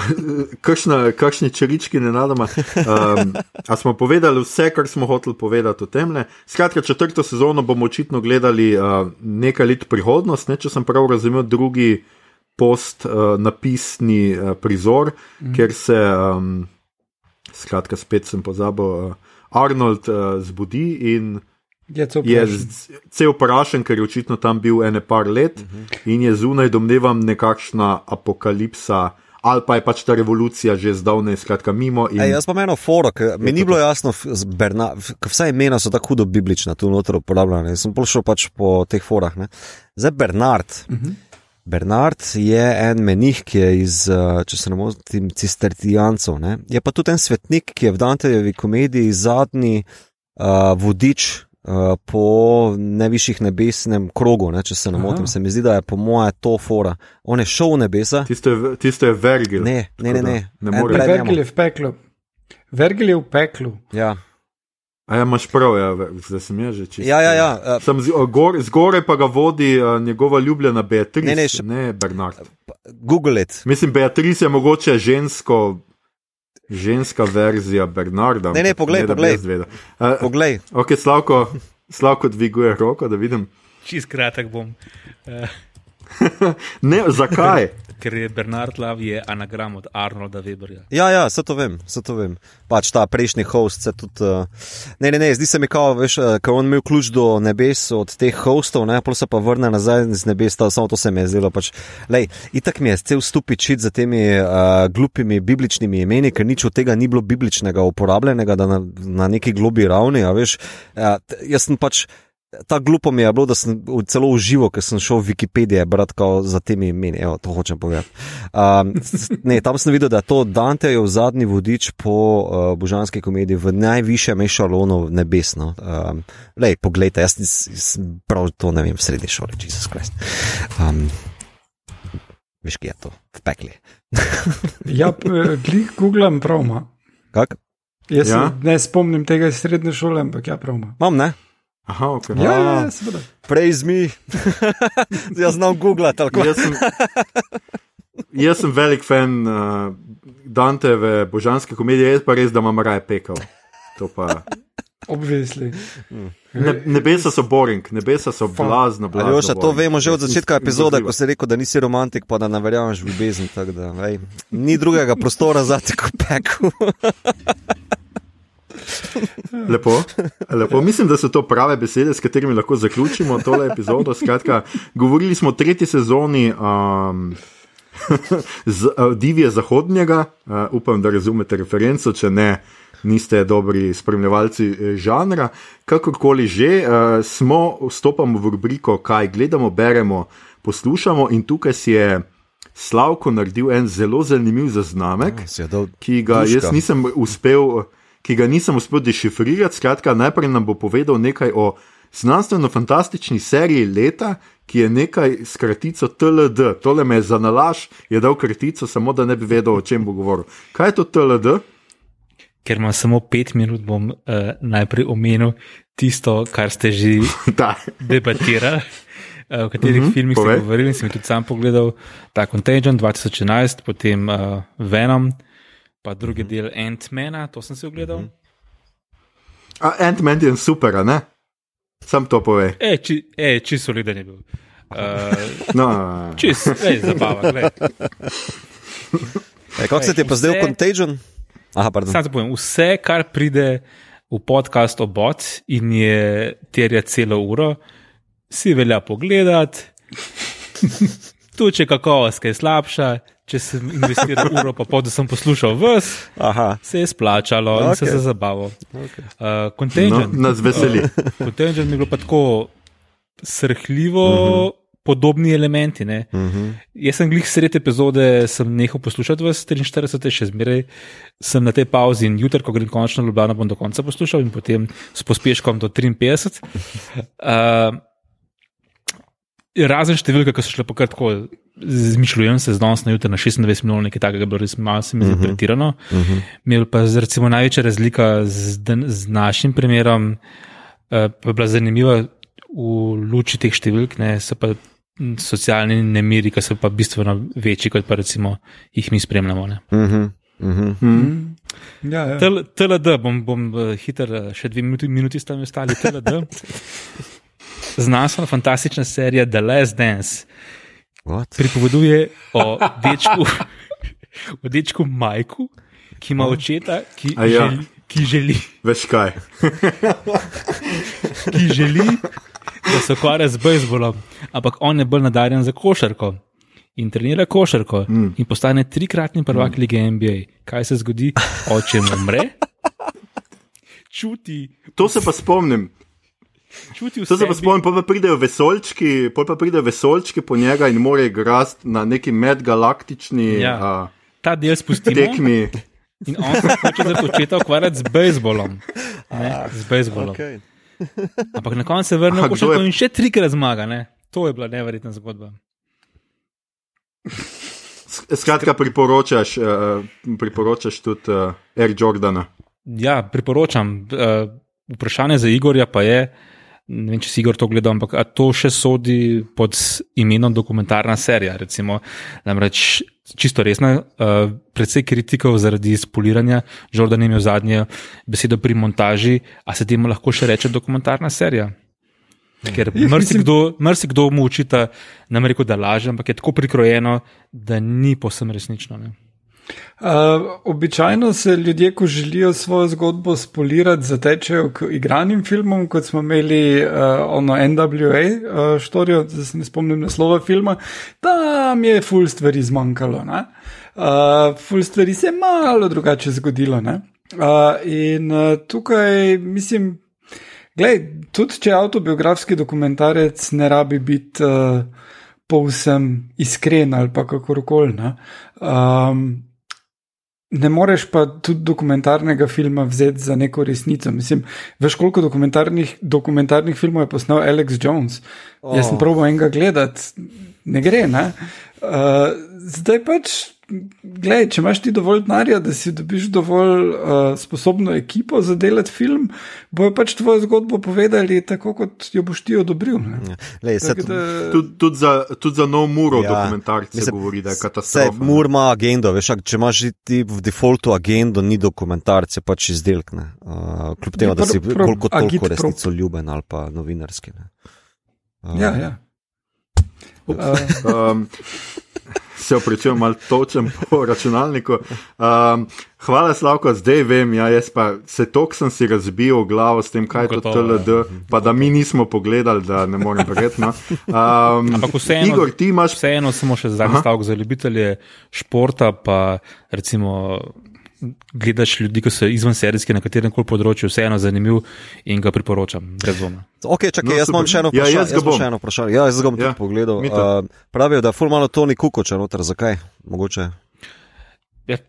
Kakšni črčki ne nadama. Um, a smo povedali vse, kar smo hoteli povedati o tem? Skratka, četrto sezono bomo očitno gledali uh, nekaj let prihodnost, ne, če sem prav razumel, drugi post uh, napisni uh, prizor, mm. ker se, um, skratka, spet sem pozabil, uh, Arnold uh, zbudi in. Je, je cel prašen, ker je očitno tam bil ene par let uh. -huh. in je zunaj, domnevam, nekakšna apokalipsa. Ali pa je pač ta revolucija že zdavnaj, skratka, mimo. In... Ej, jaz pa meni foro, ker mi ni bilo jasno, ker vse imena so tako hudo biblična, tu noter uporabljena. Jaz sem prišel pač po teh forah. Ne. Zdaj Bernard. Uh mhm. -huh. Bernard je en menih, ki je iz, eh, če se ne motim, cistercijancev. Je pa tudi en svetnik, ki je v Dantejevi komediji zadnji uh, vodič po najvišjih nebesnem krogu, ne, če se ne motim. Se mi zdi, da je po moje to fora. On je šel v nebesa. Tisto je vergil. Ne, ne, ne. ne. ne vergil je v peklu. Vergil je v peklu. Ja. A ja, imaš prav, ja, zdaj sem jaz že čisto. Ja, ja, ja. Uh, Zgoraj pa ga vodi uh, njegova ljubljena Beatrice, ne, ne, še, ne Bernard. Google it. Mislim, Beatrice je mogoče žensko, ženska verzija Bernarda. Ne, ne, poglej, ne, poglej. Uh, poglej. Ok, Slavko, Slavko dviguje roko, da vidim. Čist kratek bom. Uh. ne, zakaj? Ker je Bernard Lav je anagram od Arnolda Weberja. Ja, ja, vse to vem, vse to vem. Pač ta prejšnji host se tudi. Uh... Ne, ne, ne, zdi se mi, kao, veš, uh, ker on imel ključ do nebes od teh hostov, ne, pa se pa vrne nazaj z nebes, ta, samo to se mi je zdelo. Pač, lej, itak mi je cel stupičit za temi uh, glupimi bibličnimi imeni, ker nič od tega ni bilo bibličnega uporabljenega na, na neki globi ravni. Veš, uh, jaz sem pač. Ta glupo mi je bilo, da sem celo užival, ker sem šel v Wikipedijo brati za temi imeni. Evo, to hočem povedati. Um, ne, tam sem videl, da je to Dantejev zadnji vodič po uh, božanski komediji v najvišjem ešalonu nebesno. Um, lej, poglejte, jaz sem prav to ne vem v srednji šoli, Jezus Krist. Um, Veš, kje je to, v pekli. Ja, glih googlam pravma. Kak? Jaz Ja? ne spomnim tega iz srednje šole, ampak ja, pravma. Imam, ne? Aha, ok. Ja, ja, ja, seveda. Praise me. Jaz znam googlati, ali Jaz sem, jaz sem velik fan uh, Danteve božanske komedije, jaz pa res, da imam raje pekel. To pa. Obvisli. Ne, nebesa so boring, nebesa so blazno, blazno. Aljoša, to vemo že od začetka epizode, ko si rekel, da nisi romantik, pa da ne verjameš v ljubezen. tako Da, ej, ni drugega prostora za te kot peku. Lepo, lepo. Mislim, da so to prave besede, s katerimi lahko zaključimo tole epizodo. Skratka, govorili smo o tretji sezoni um, z, uh, Divje Zahodnjega. Uh, upam, da razumete referenco, če ne, niste dobri spremljevalci eh, žanra. Kakorkoli že, uh, smo, vstopamo v rubriko, kaj gledamo, beremo, poslušamo in tukaj si je Slavko naredil en zelo zanimiv zaznamek dal ki ga duška. jaz nisem uspel, ki ga nisem uspel dešifrirati. Skratka, najprej nam bo povedal nekaj o znanstveno-fantastični seriji leta, ki je nekaj s kratico TLD. Tole me je za nalaž, je dal kratico, samo da ne bi vedel, o čem bo govoril. Kaj je to TLD? Ker imam samo pet minut, bom uh, najprej omenil tisto, kar ste že debatirali. eh, V katerih uh -huh, filmih ste povej. govorili, sem tudi sam pogledal, ta Contagion 2011, potem uh, Venom, pa drugi del Ant-Mana, to sem si ogledal. A Ant-Man je super, a ne? Sam to pove. E, či, e, čisto soliden je bil. Uh, No, Čisto, ej, zabava, gled. E, kako se ti je pa zdaj Vse- Contagion? Aha, pardon. Sam se povem, vse, kar pride v podcast o bot in je terja celo uro, si velja pogledati. Tu, če kakovost je slabša, če sem investiral uro, pa pol, da sem poslušal vas, Aha. se je splačalo in se Ok. za zabavo. Okay. Uh, no, Contagion, nas veseli. Contagion mi je bilo pa tako srhljivo. Uh -huh. Podobni elementi. Uh -huh. Jaz sem glih sred epizode, sem nehal poslušati vas 43, še zmeraj sem na tej pauzi in jutri, ko grem končno v Ljubljano, bom do konca poslušal in potem s pospeškom do 53. Uh, razen številka, ki so šle pa kar tako, zmišljujem se z danes na jutri na 26 milijonov, nekaj takega, bilo res malo se mi zdi pretirano. Uh -huh. Imel pa z- recimo največja razlika z, z našim primerom, uh, pa je bila zanimiva v luči teh številk, ne, so pa socialni nemiri, ki so pa bistveno večji, kot pa recimo jih mi spremljamo. Ne. Mhm. Mhm. Ja, ja. TL, TLD, bom, bom eh, hiter, eh, še dve minuti, minuti sta mi ostali. TLD. Znanstveno fantastična serija The Last Dance What? pripoveduje o dečku, o dečku Majku, ki ima očeta, ki, A ja. želi, ki, želi, Veš kaj? ki želi, da se ukvarja z bejzbolom, ampak on je bolj nadarjen za košarko. In trenira košarko mm. in postane trikratni prvak mm. lige NBA. Kaj se zgodi, oče mu umre? Čuti, To se pa spomnim. Čuti To se pa vse. spomnim, pol pa pridejo vesoljčki, pol pa pridejo vesoljčki po njega in mora igrati na neki medgalaktični Ja. uh, Ta del spustimo tekmi. in on se hoče za očeta ukvarjati z bejzbolom. Ne, z bejzbolom. Okay. Ampak na koncu se vrne v košarko je- in še trikrat zmaga. Ne? To je bila neverjetna zgodba. Skratka, priporočaš, uh, priporočaš tudi uh, Air Jordana. Ja, priporočam. Uh, vprašanje za Igorja pa je, ne vem, če si Igor to gledal, ampak a to še sodi pod imenom dokumentarna serija. Recimo, namreč čisto resna, uh, predvsej kritikov zaradi spoliranja. Jordan je imel zadnje besedo pri montaži, a se temu lahko še reče dokumentarna serija. Ker marsikdo, marsikdo mu učita, nam rekel, da laže, ampak je tako prikrojeno, da ni posem resnično. Ne? Uh, običajno se ljudje, ko želijo svojo zgodbo spolirati, zatečejo k igranim filmom, kot smo imeli uh, ono NWA uh, štorijo, da se ne spomnim naslova filma. Tam je ful stvari zmanjkalo. ne. Uh, ful stvari se je malo drugače zgodilo. ne. Uh, in uh, tukaj mislim. Glej, tudi če avtobiografski dokumentarec, ne rabi biti uh, povsem iskren ali pa kakorkoli. Um, ne moreš pa tudi dokumentarnega filma vzeti za neko resnico. Mislim, veš, koliko dokumentarnih, dokumentarnih filmov je posnel Alex Jones. Oh. Jaz sem proval enega gledati, ne gre. Ne? Uh, zdaj pač. Glej, če imaš ti dovolj denarja, da si dobiš dovolj uh, sposobno ekipo za delati film, bojo pač tvojo zgodbo povedali tako, kot jo boš ti odobril. Ja. Lej, tak, da... Tudi tud za, tud za nov muro ja, dokumentarce se govori, da je katastrofa. Vse, mur ima agendo, veš, če imaš ti v defaultu agendo, ni dokumentarce, pač izdelk. Uh, kljub temu, da si koliko toliko resnico ljuben ali pa novinarski. Uh, ja, ja. Uh, um, se opričujem, malo točem po računalniku. Um, hvala, Slavko, zdaj vem, ja, jaz pa se tok sem si razbil glavo s tem, kaj je to TLD, pa da mi nismo pogledali, da ne morem verjetno. Um, Ampak vseeno, Igor, ti imaš. Vseeno samo še zadnji stavek za ljubitelje športa, pa recimo gledaš ljudi, ki so izven serijske na katerem koli področju, vseeno zanimiv in ga priporočam, brez dvoma. Ok, čakaj, no, jaz imam še eno vprašanje. Ja, jaz, jaz, še eno vprašanje. ja, jaz ga bom ja, tudi pogledal. Uh, pravijo, da je ful malo Toni Kukoča noter, zakaj? Mogoče. Ja,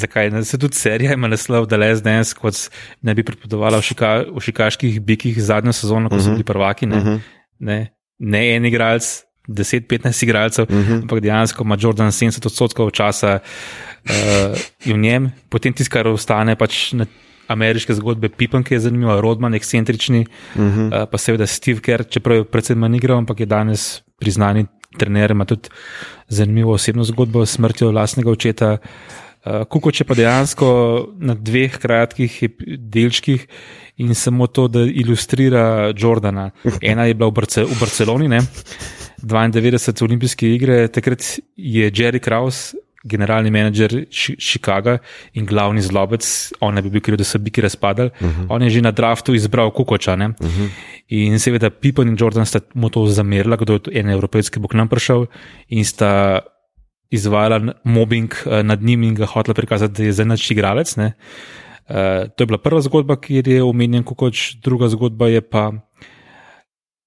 zakaj? Ne, se tudi serija ima naslov, da le zdaj, kot ne bi pripovedovala v, šika, v šikaških bikih zadnjo sezono, ko uh -huh. so mhm. bili prvaki. Ne, uh mhm. -huh. ne, ne en igralec. 10-15 igralcev, uh mhm. -huh. ampak dejansko ima Jordan 70 odstotkov časa uh, v njem, potem tisto, kar ostane pač na ameriške zgodbe, Pippen, ki je zanimiv, Rodman, ekscentrični, uh -huh. uh, pa seveda Steve Kerr, čeprav je predvsem manj igral, ampak je danes priznani trener, ima tudi zanimivo osebno zgodbo s smrtjo vlastnega očeta. Uh, Kukoč je pa dejansko na dveh kratkih delčkih in samo to, da ilustrira Jordana. Ena je bila v, Barce v Barceloni, ne? 92 olimpijske igre, takrat je Jerry Kraus generalni menedžer Chicaga in glavni zlobec, on ne bi bil kriv, da so biki razpadali. Uh mhm. -huh. On je že na draftu izbral Kukoča. Uh mhm. -huh. In seveda Pippen in Jordan sta mu to zamerila, kdo je en evropejski bo k nam prišel in sta izvajala mobbing eh, nad njim in ga hotela prikazati, da je zdaj nač igralec. Ne. Uh, to je bila prva zgodba, kjer je omenjen Kukoč, druga zgodba je pa.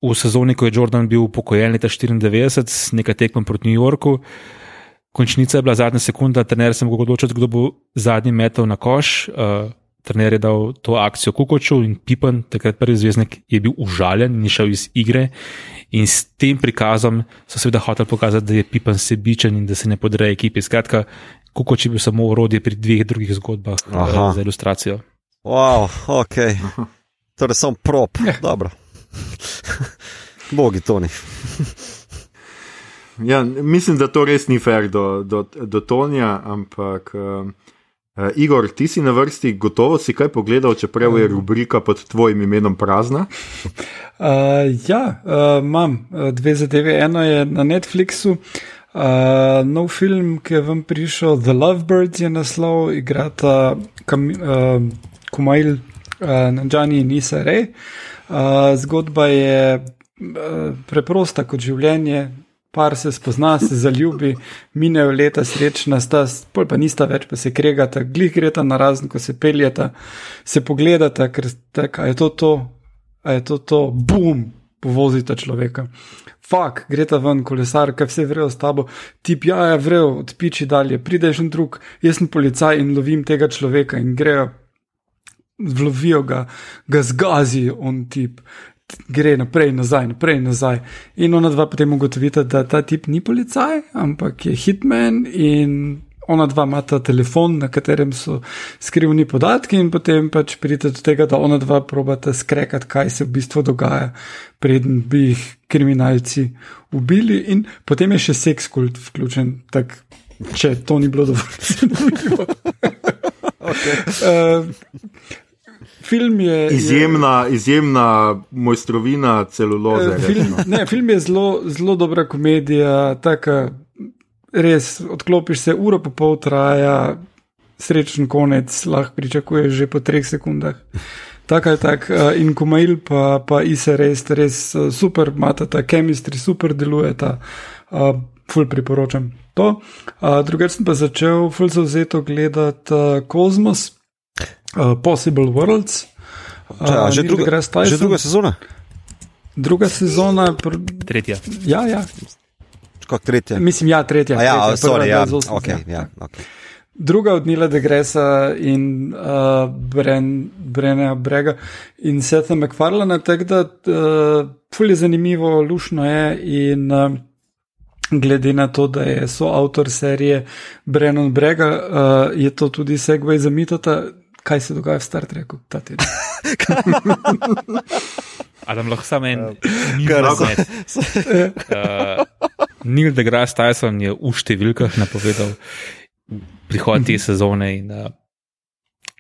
V sezoni, ko je Jordan bil upokojen leta 94, nekaj tekmem proti New Yorku, končnica je bila zadnja sekunda, trener se je mogel odločiti, kdo bo zadnji metal na koš. Uh, trener je dal to akcijo Kukoču in Pipen, takrat prvi zvezdnik, je bil užaljen in šel iz igre. In s tem prikazom so seveda hoteli pokazati, da je Pipen sebičen in da se ne podreje ekipi. Skratka, Kukoč je bil samo urodje pri dveh drugih zgodbah uh, za ilustracijo. Wow, ok. Torej, sem prop. Dobro. Bogi, Toni. Ja, mislim, da to res ni fair do, do, do Tonija, ampak uh, uh, Igor, ti si na vrsti, gotovo si kaj pogledal, čeprav je rubrika pod tvojim imenom prazna. Uh, ja, uh, imam dve zadeve. Eno je na Netflixu. Uh, nov film, ki je vam prišel, The Lovebirds je naslov, igrata kam, uh, Kumail, uh, Nanjani in Nisa Rej. Uh, zgodba je preprosta kot življenje, par se spozna, se zaljubi, minejo leta, srečna sta, pol pa nista več, pa se kregata, glih greta na razen, ko se peljata, se pogledata, ker tako, je to to, a je to to, bum, povozita človeka. Fak, greta ven, kolesar, kaj vse vrejo s tabo, tip, ja, ja, vrejo, odpiči dalje, prideš in drug, jaz sem policaj in lovim tega človeka. In grejo. Vlovijo ga, ga zgazijo, on tip gre naprej, nazaj, naprej, nazaj. In ona dva potem ugotovita, da ta tip ni policaj, ampak je hitman in ona dva imata telefon, na katerem so skrivni podatki, in potem pač pridete do tega, da ona dva probata skrekati, kaj se v bistvu dogaja, preden bi jih kriminalci ubili, in potem je še seks kult vključen, tak, če to ni bilo dovolj zanimivo. okay. uh, film je. Izjemna, je, izjemna mojstrovina celuloze. Eh, film, ne, film je zelo, zelo dobra komedija, tako res odklopiš se, uro pa pol traja, srečen konec, lahko pričakuješ že po treh sekundah. Tako je tako, eh, in komail pa, pa ise res, res eh, super, imata ta kemistri, super deluje ta, uh, ful priporočam to. Uh, Drugič sem pa začel ful zauzeto gledati uh, Kozmos, uh, Possible Worlds. Uh, Ča, že, druga, že druga sezona? Druga sezona, pr... tretja. Ja, ja. Kot tretja. Mislim, ja, tretja. A ja, tretja. sorry, ja. Okay, ja, okay. druga od Nila Degresa in uh, Bren, Brenna Brega in Seta McFarlana, tako da uh, fully zanimivo, lušno je in uh, glede na to, da je soavtor serije Brennan Brega, uh, je to tudi segway za mitota, kaj se dogaja v Star Treku ta teden. Adam lahko samo en. Kar Uh, Neil deGrasse Tyson je v številkah napovedal prihod te sezone in uh,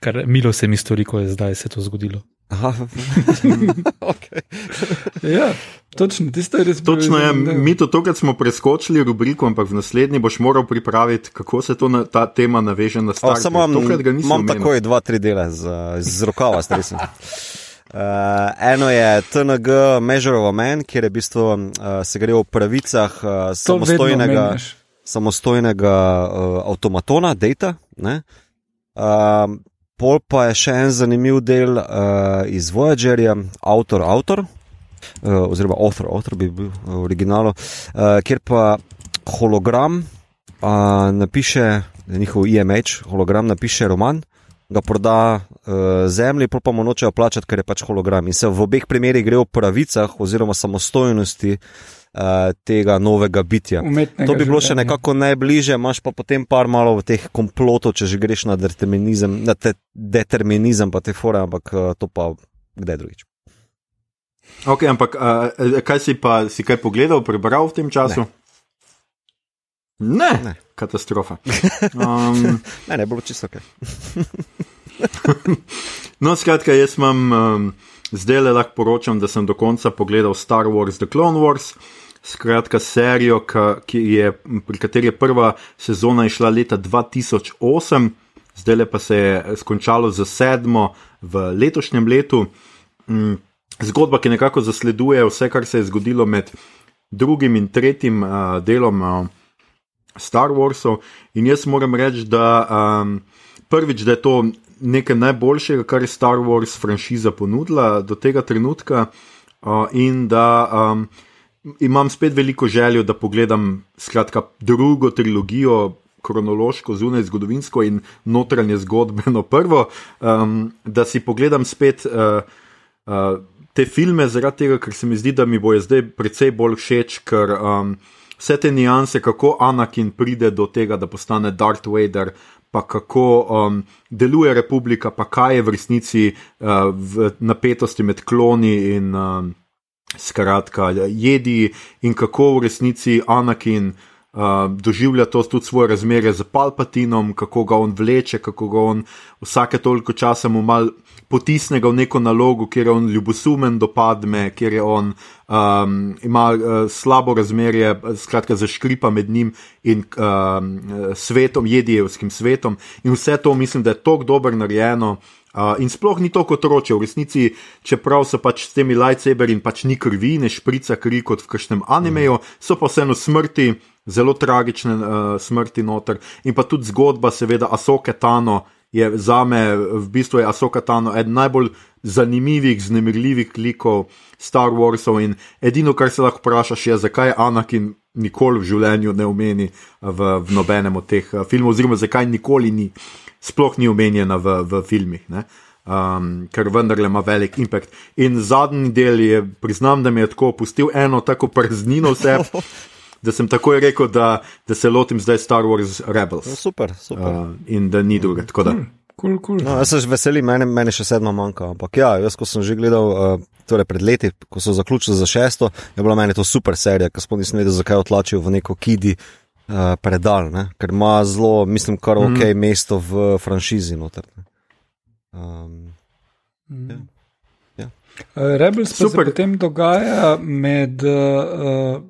kar milo se mi stori, ko je zdaj se to zgodilo. Aha, okay. ja, točno, tisto je res bilo Točno je, zanimivo. mi to tokrat smo preskočili rubriko, ampak v naslednji boš moral pripraviti, kako se to na, ta tema naveže na Trek. samo imam, imam takoj dva, tri dele z, z rokava, stresem. Uh, eno je TNG Measure of a Man, kjer je v bistvu uh, se gre o pravicah uh, samostojnega, samostojnega uh, avtomatona, data. ne. Uh, pol pa je še en zanimiv del uh, iz Voyagerja, avtor, avtor, uh, oziroma author, author bi bil v originalu, uh, kjer pa hologram uh, napiše, njihov IMH, hologram napiše roman. Ga proda uh, zemlji, pa mu nočejo plačati, ker je pač hologram. In se v obeh primerih gre o pravicah oziroma samostojnosti uh, tega novega bitja. Umetnega To bi bilo še nekako najbližje, imaš pa potem par malo v teh komplotov, če že greš na determinizem, na te, determinizem pa te fore, ampak to pa kdaj drugič. Ok, ampak uh, kaj si pa si kaj pogledal, prebral v tem času? Ne, ne. Ne. katastrofa. Um, Ne, ne, bilo čisto ok. no, skratka, jaz imam um, zdaj le lahko poročam, da sem do konca pogledal Star Wars The Clone Wars. Skratka, serijo, ka, ki je, pri kateri je prva sezona išla leta 2008, zdaj pa se je skončalo za sedmo v letošnjem letu. Mm, Zgodba, ki nekako zasleduje vse, kar se je zgodilo med drugim in tretjim uh, delom uh, Star Warsov. In jaz moram reči, da um, prvič, da je to nekaj najboljšega, kar je Star Wars franšiza ponudila do tega trenutka, uh, in da um, imam spet veliko željo, da pogledam skratka, drugo trilogijo. Kronološko, zunaj zgodovinsko in notranje zgodbeno, prvo, um, da si pogledam spet uh, uh, te filme, zaradi tega, ker se mi zdi, da mi bojo zdaj precej bolj všeč, ker um, vse te nianse, kako Anakin pride do tega, da postane Darth Vader, pa kako um, deluje republika, pa kaj je v resnici uh, v napetosti med kloni in um, skratka jedi, in kako v resnici Anakin. Uh, doživlja to tudi svoje razmerje z Palpatinom, kako ga on vleče, kako ga on vsake toliko časa mu mal potisne ga v neko nalogo, kjer je on ljubosumen do padme, kjer je on um, ima uh, slabo razmerje, skratka zaškripa med njim in um, svetom, jedijevskim svetom. In vse to mislim, da je tako dobro narejeno. Uh, in sploh ni to kot roče, v resnici, čeprav so pač s temi lightsaberi in pač ni krvi, ne šprica kri kot v kakšnem animeju, so pa vseeno smrti, zelo tragične uh, smrti noter. In pa tudi zgodba, seveda, Asoke Tano je za me, v bistvu Asoka Tano eden najbolj zanimivih, znemirljivih likov Star Warsov. In edino, kar se lahko vprašaš, je, zakaj Anakin nikoli v življenju ne omeni v, v nobenem od teh uh, filmov, oziroma zakaj nikoli ni sploh ni omenjena v, v filmih, ne? um, ker vendarle ima velik impact. In zadnji del je, priznam, da mi je tako opustil eno tako praznino vse, da sem takoj rekel, da, da se lotim zdaj Star Wars Rebels No, super, super. uh, in da ni druge. Tako da, Kul, kul. No, jaz se že veselim, meni, meni še sedmo manjka. Ampak ja, jaz, ko sem že gledal, uh, torej pred leti, ko so zaključili za šesto, je bila meni to super serija, ker sploh nisem vedel, zakaj otlačijo v neko kidi uh, predal, ne? ker ima zelo, mislim, kar ok mm. mesto v franšizi noter. ne. Um, Uh, Rebels pa se potem dogaja med uh,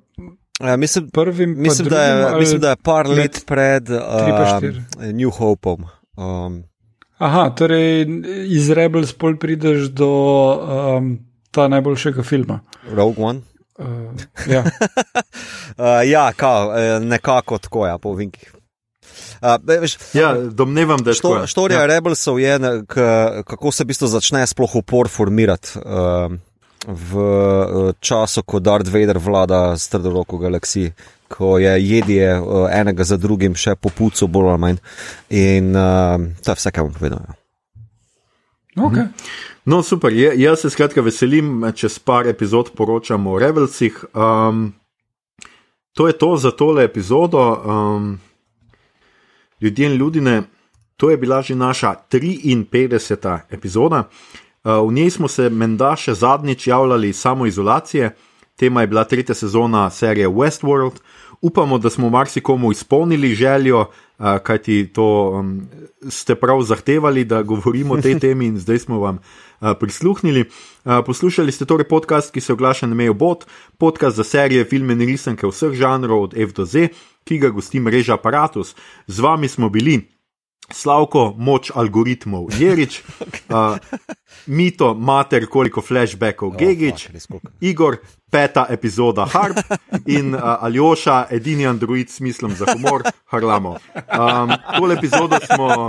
ja, mislim, prvim in mislim, da je, mislim, da je par let pred pa uh. New Hopeom. Um, Aha, torej iz Rebels pol prideš do um, ta najboljšega filma. Rogue One. Uh, ja. Uh, ja, kao, nekako tako, ja, po vinkih. Uh, veš, ja, domnevam, da je Što, tako. štorija ja. ja. Rebelsov je, k, kako se v bistvu začne sploh upor formirati. Uh, v uh, času, ko Darth Vader vlada stredoroko galaksiji, ko je jedje uh, enega za drugim še popucu, bolj ali manj. In uh, to je vse, kar bom povedal. Ja. Okay. No, super. Je, jaz se skratka veselim, čez par epizod poročamo o Rebelsih. Um, to je to za tole epizodo. Um, ljudje in ljudje, to je bila že naša 53. epizoda. Uh, v njej smo se menda še zadnjič javljali samo izolacije, tema je bila tretja sezona serije Westworld. Upamo, da smo marsikomu izpolnili željo, uh, kajti to um, ste prav zahtevali, da govorimo o tej temi in zdaj smo vam uh, prisluhnili. Uh, poslušali ste torej podcast, ki se oglaša na Mejo Bot, podcast za serije, filme in risanke vseh žanrov od F do Z, ki ga gosti mreža Apparatus. Z vami smo bili. Slavko, moč algoritmov, Jerič, uh, mito, mater, koliko flashbackov, Oh, Gegič, Igor, peta epizoda Harp in uh, Aljoša, edini android s smislom za humor, Harlamo. Um, tole epizodo smo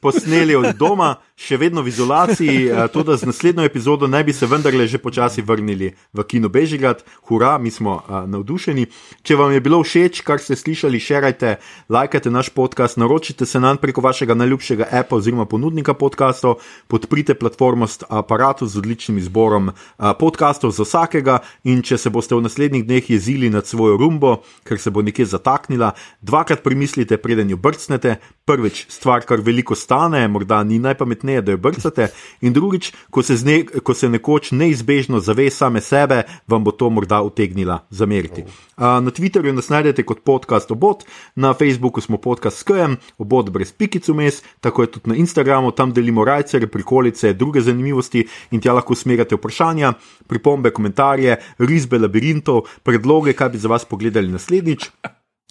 posneli od doma, še vedno v izolaciji, uh, tudi z naslednjo epizodo naj bi se vendarle že počasi vrnili v Kino Bežigrad. Hurra, mi smo uh, navdušeni. Če vam je bilo všeč, kar ste slišali, šerajte, lajkajte naš podcast, naročite se nam preko vašega najljubšega appa oziroma ponudnika podcastov, podprite platformo aparatu z odličnim izborom uh, podcastov za vsakega. In če se boste v naslednjih dneh jezili nad svojo rumbo, ker se bo nekje zataknila, dvakrat premislite, preden jo brcnete. Prvič, stvar, kar veliko stane, morda ni najpametneje, da jo brcate. In drugič, ko se, zne, ko se nekoč neizbežno zave same sebe, vam bo to morda utegnila zameriti. Na Twitterju nas najdete kot podcast obot, na Facebooku smo podcast SKM, obot brez pikic vmes, tako je tudi na Instagramu, tam delimo rajce, prikolice, druge zanimivosti in tja lahko usmerjate vprašanja, pripombe, komentarje risbe labirintov, predloge, kaj bi za vas pogledali naslednjič.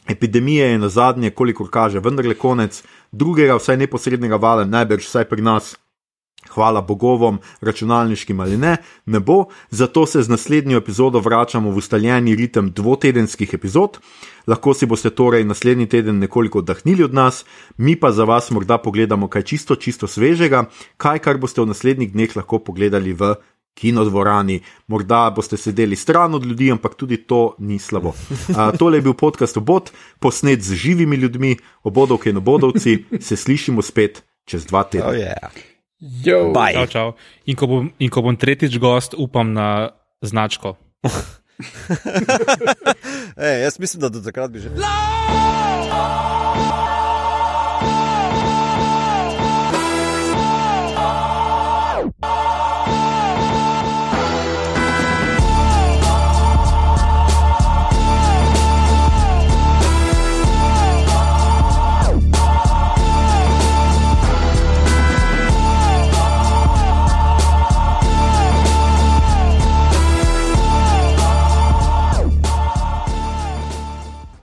Epidemija je na zadnje, kolikor kaže, vendarle konec drugega, vsaj neposrednega vala, najbrž vsaj pri nas. Hvala bogovom, računalniškim ali ne, ne bo, zato se z naslednjo epizodo vračamo v ustaljeni ritem dvotedenskih epizod. Lahko si boste torej naslednji teden nekoliko oddahnili od nas, mi pa za vas morda pogledamo kaj čisto, čisto svežega, kaj kar boste v naslednjih dneh lahko pogledali v kinodvorani. Morda boste sedeli stran od ljudi, ampak tudi to ni slabo. A, tole je bil podcast Obod, posnet z živimi ljudmi, obodovke in obodovci, se slišimo spet čez dva tedna. Oh, yeah. Čau, čau. In, ko bom, in ko bom tretjič gost, upam na značko. Ej, jaz mislim, da do takrat bi že. Love!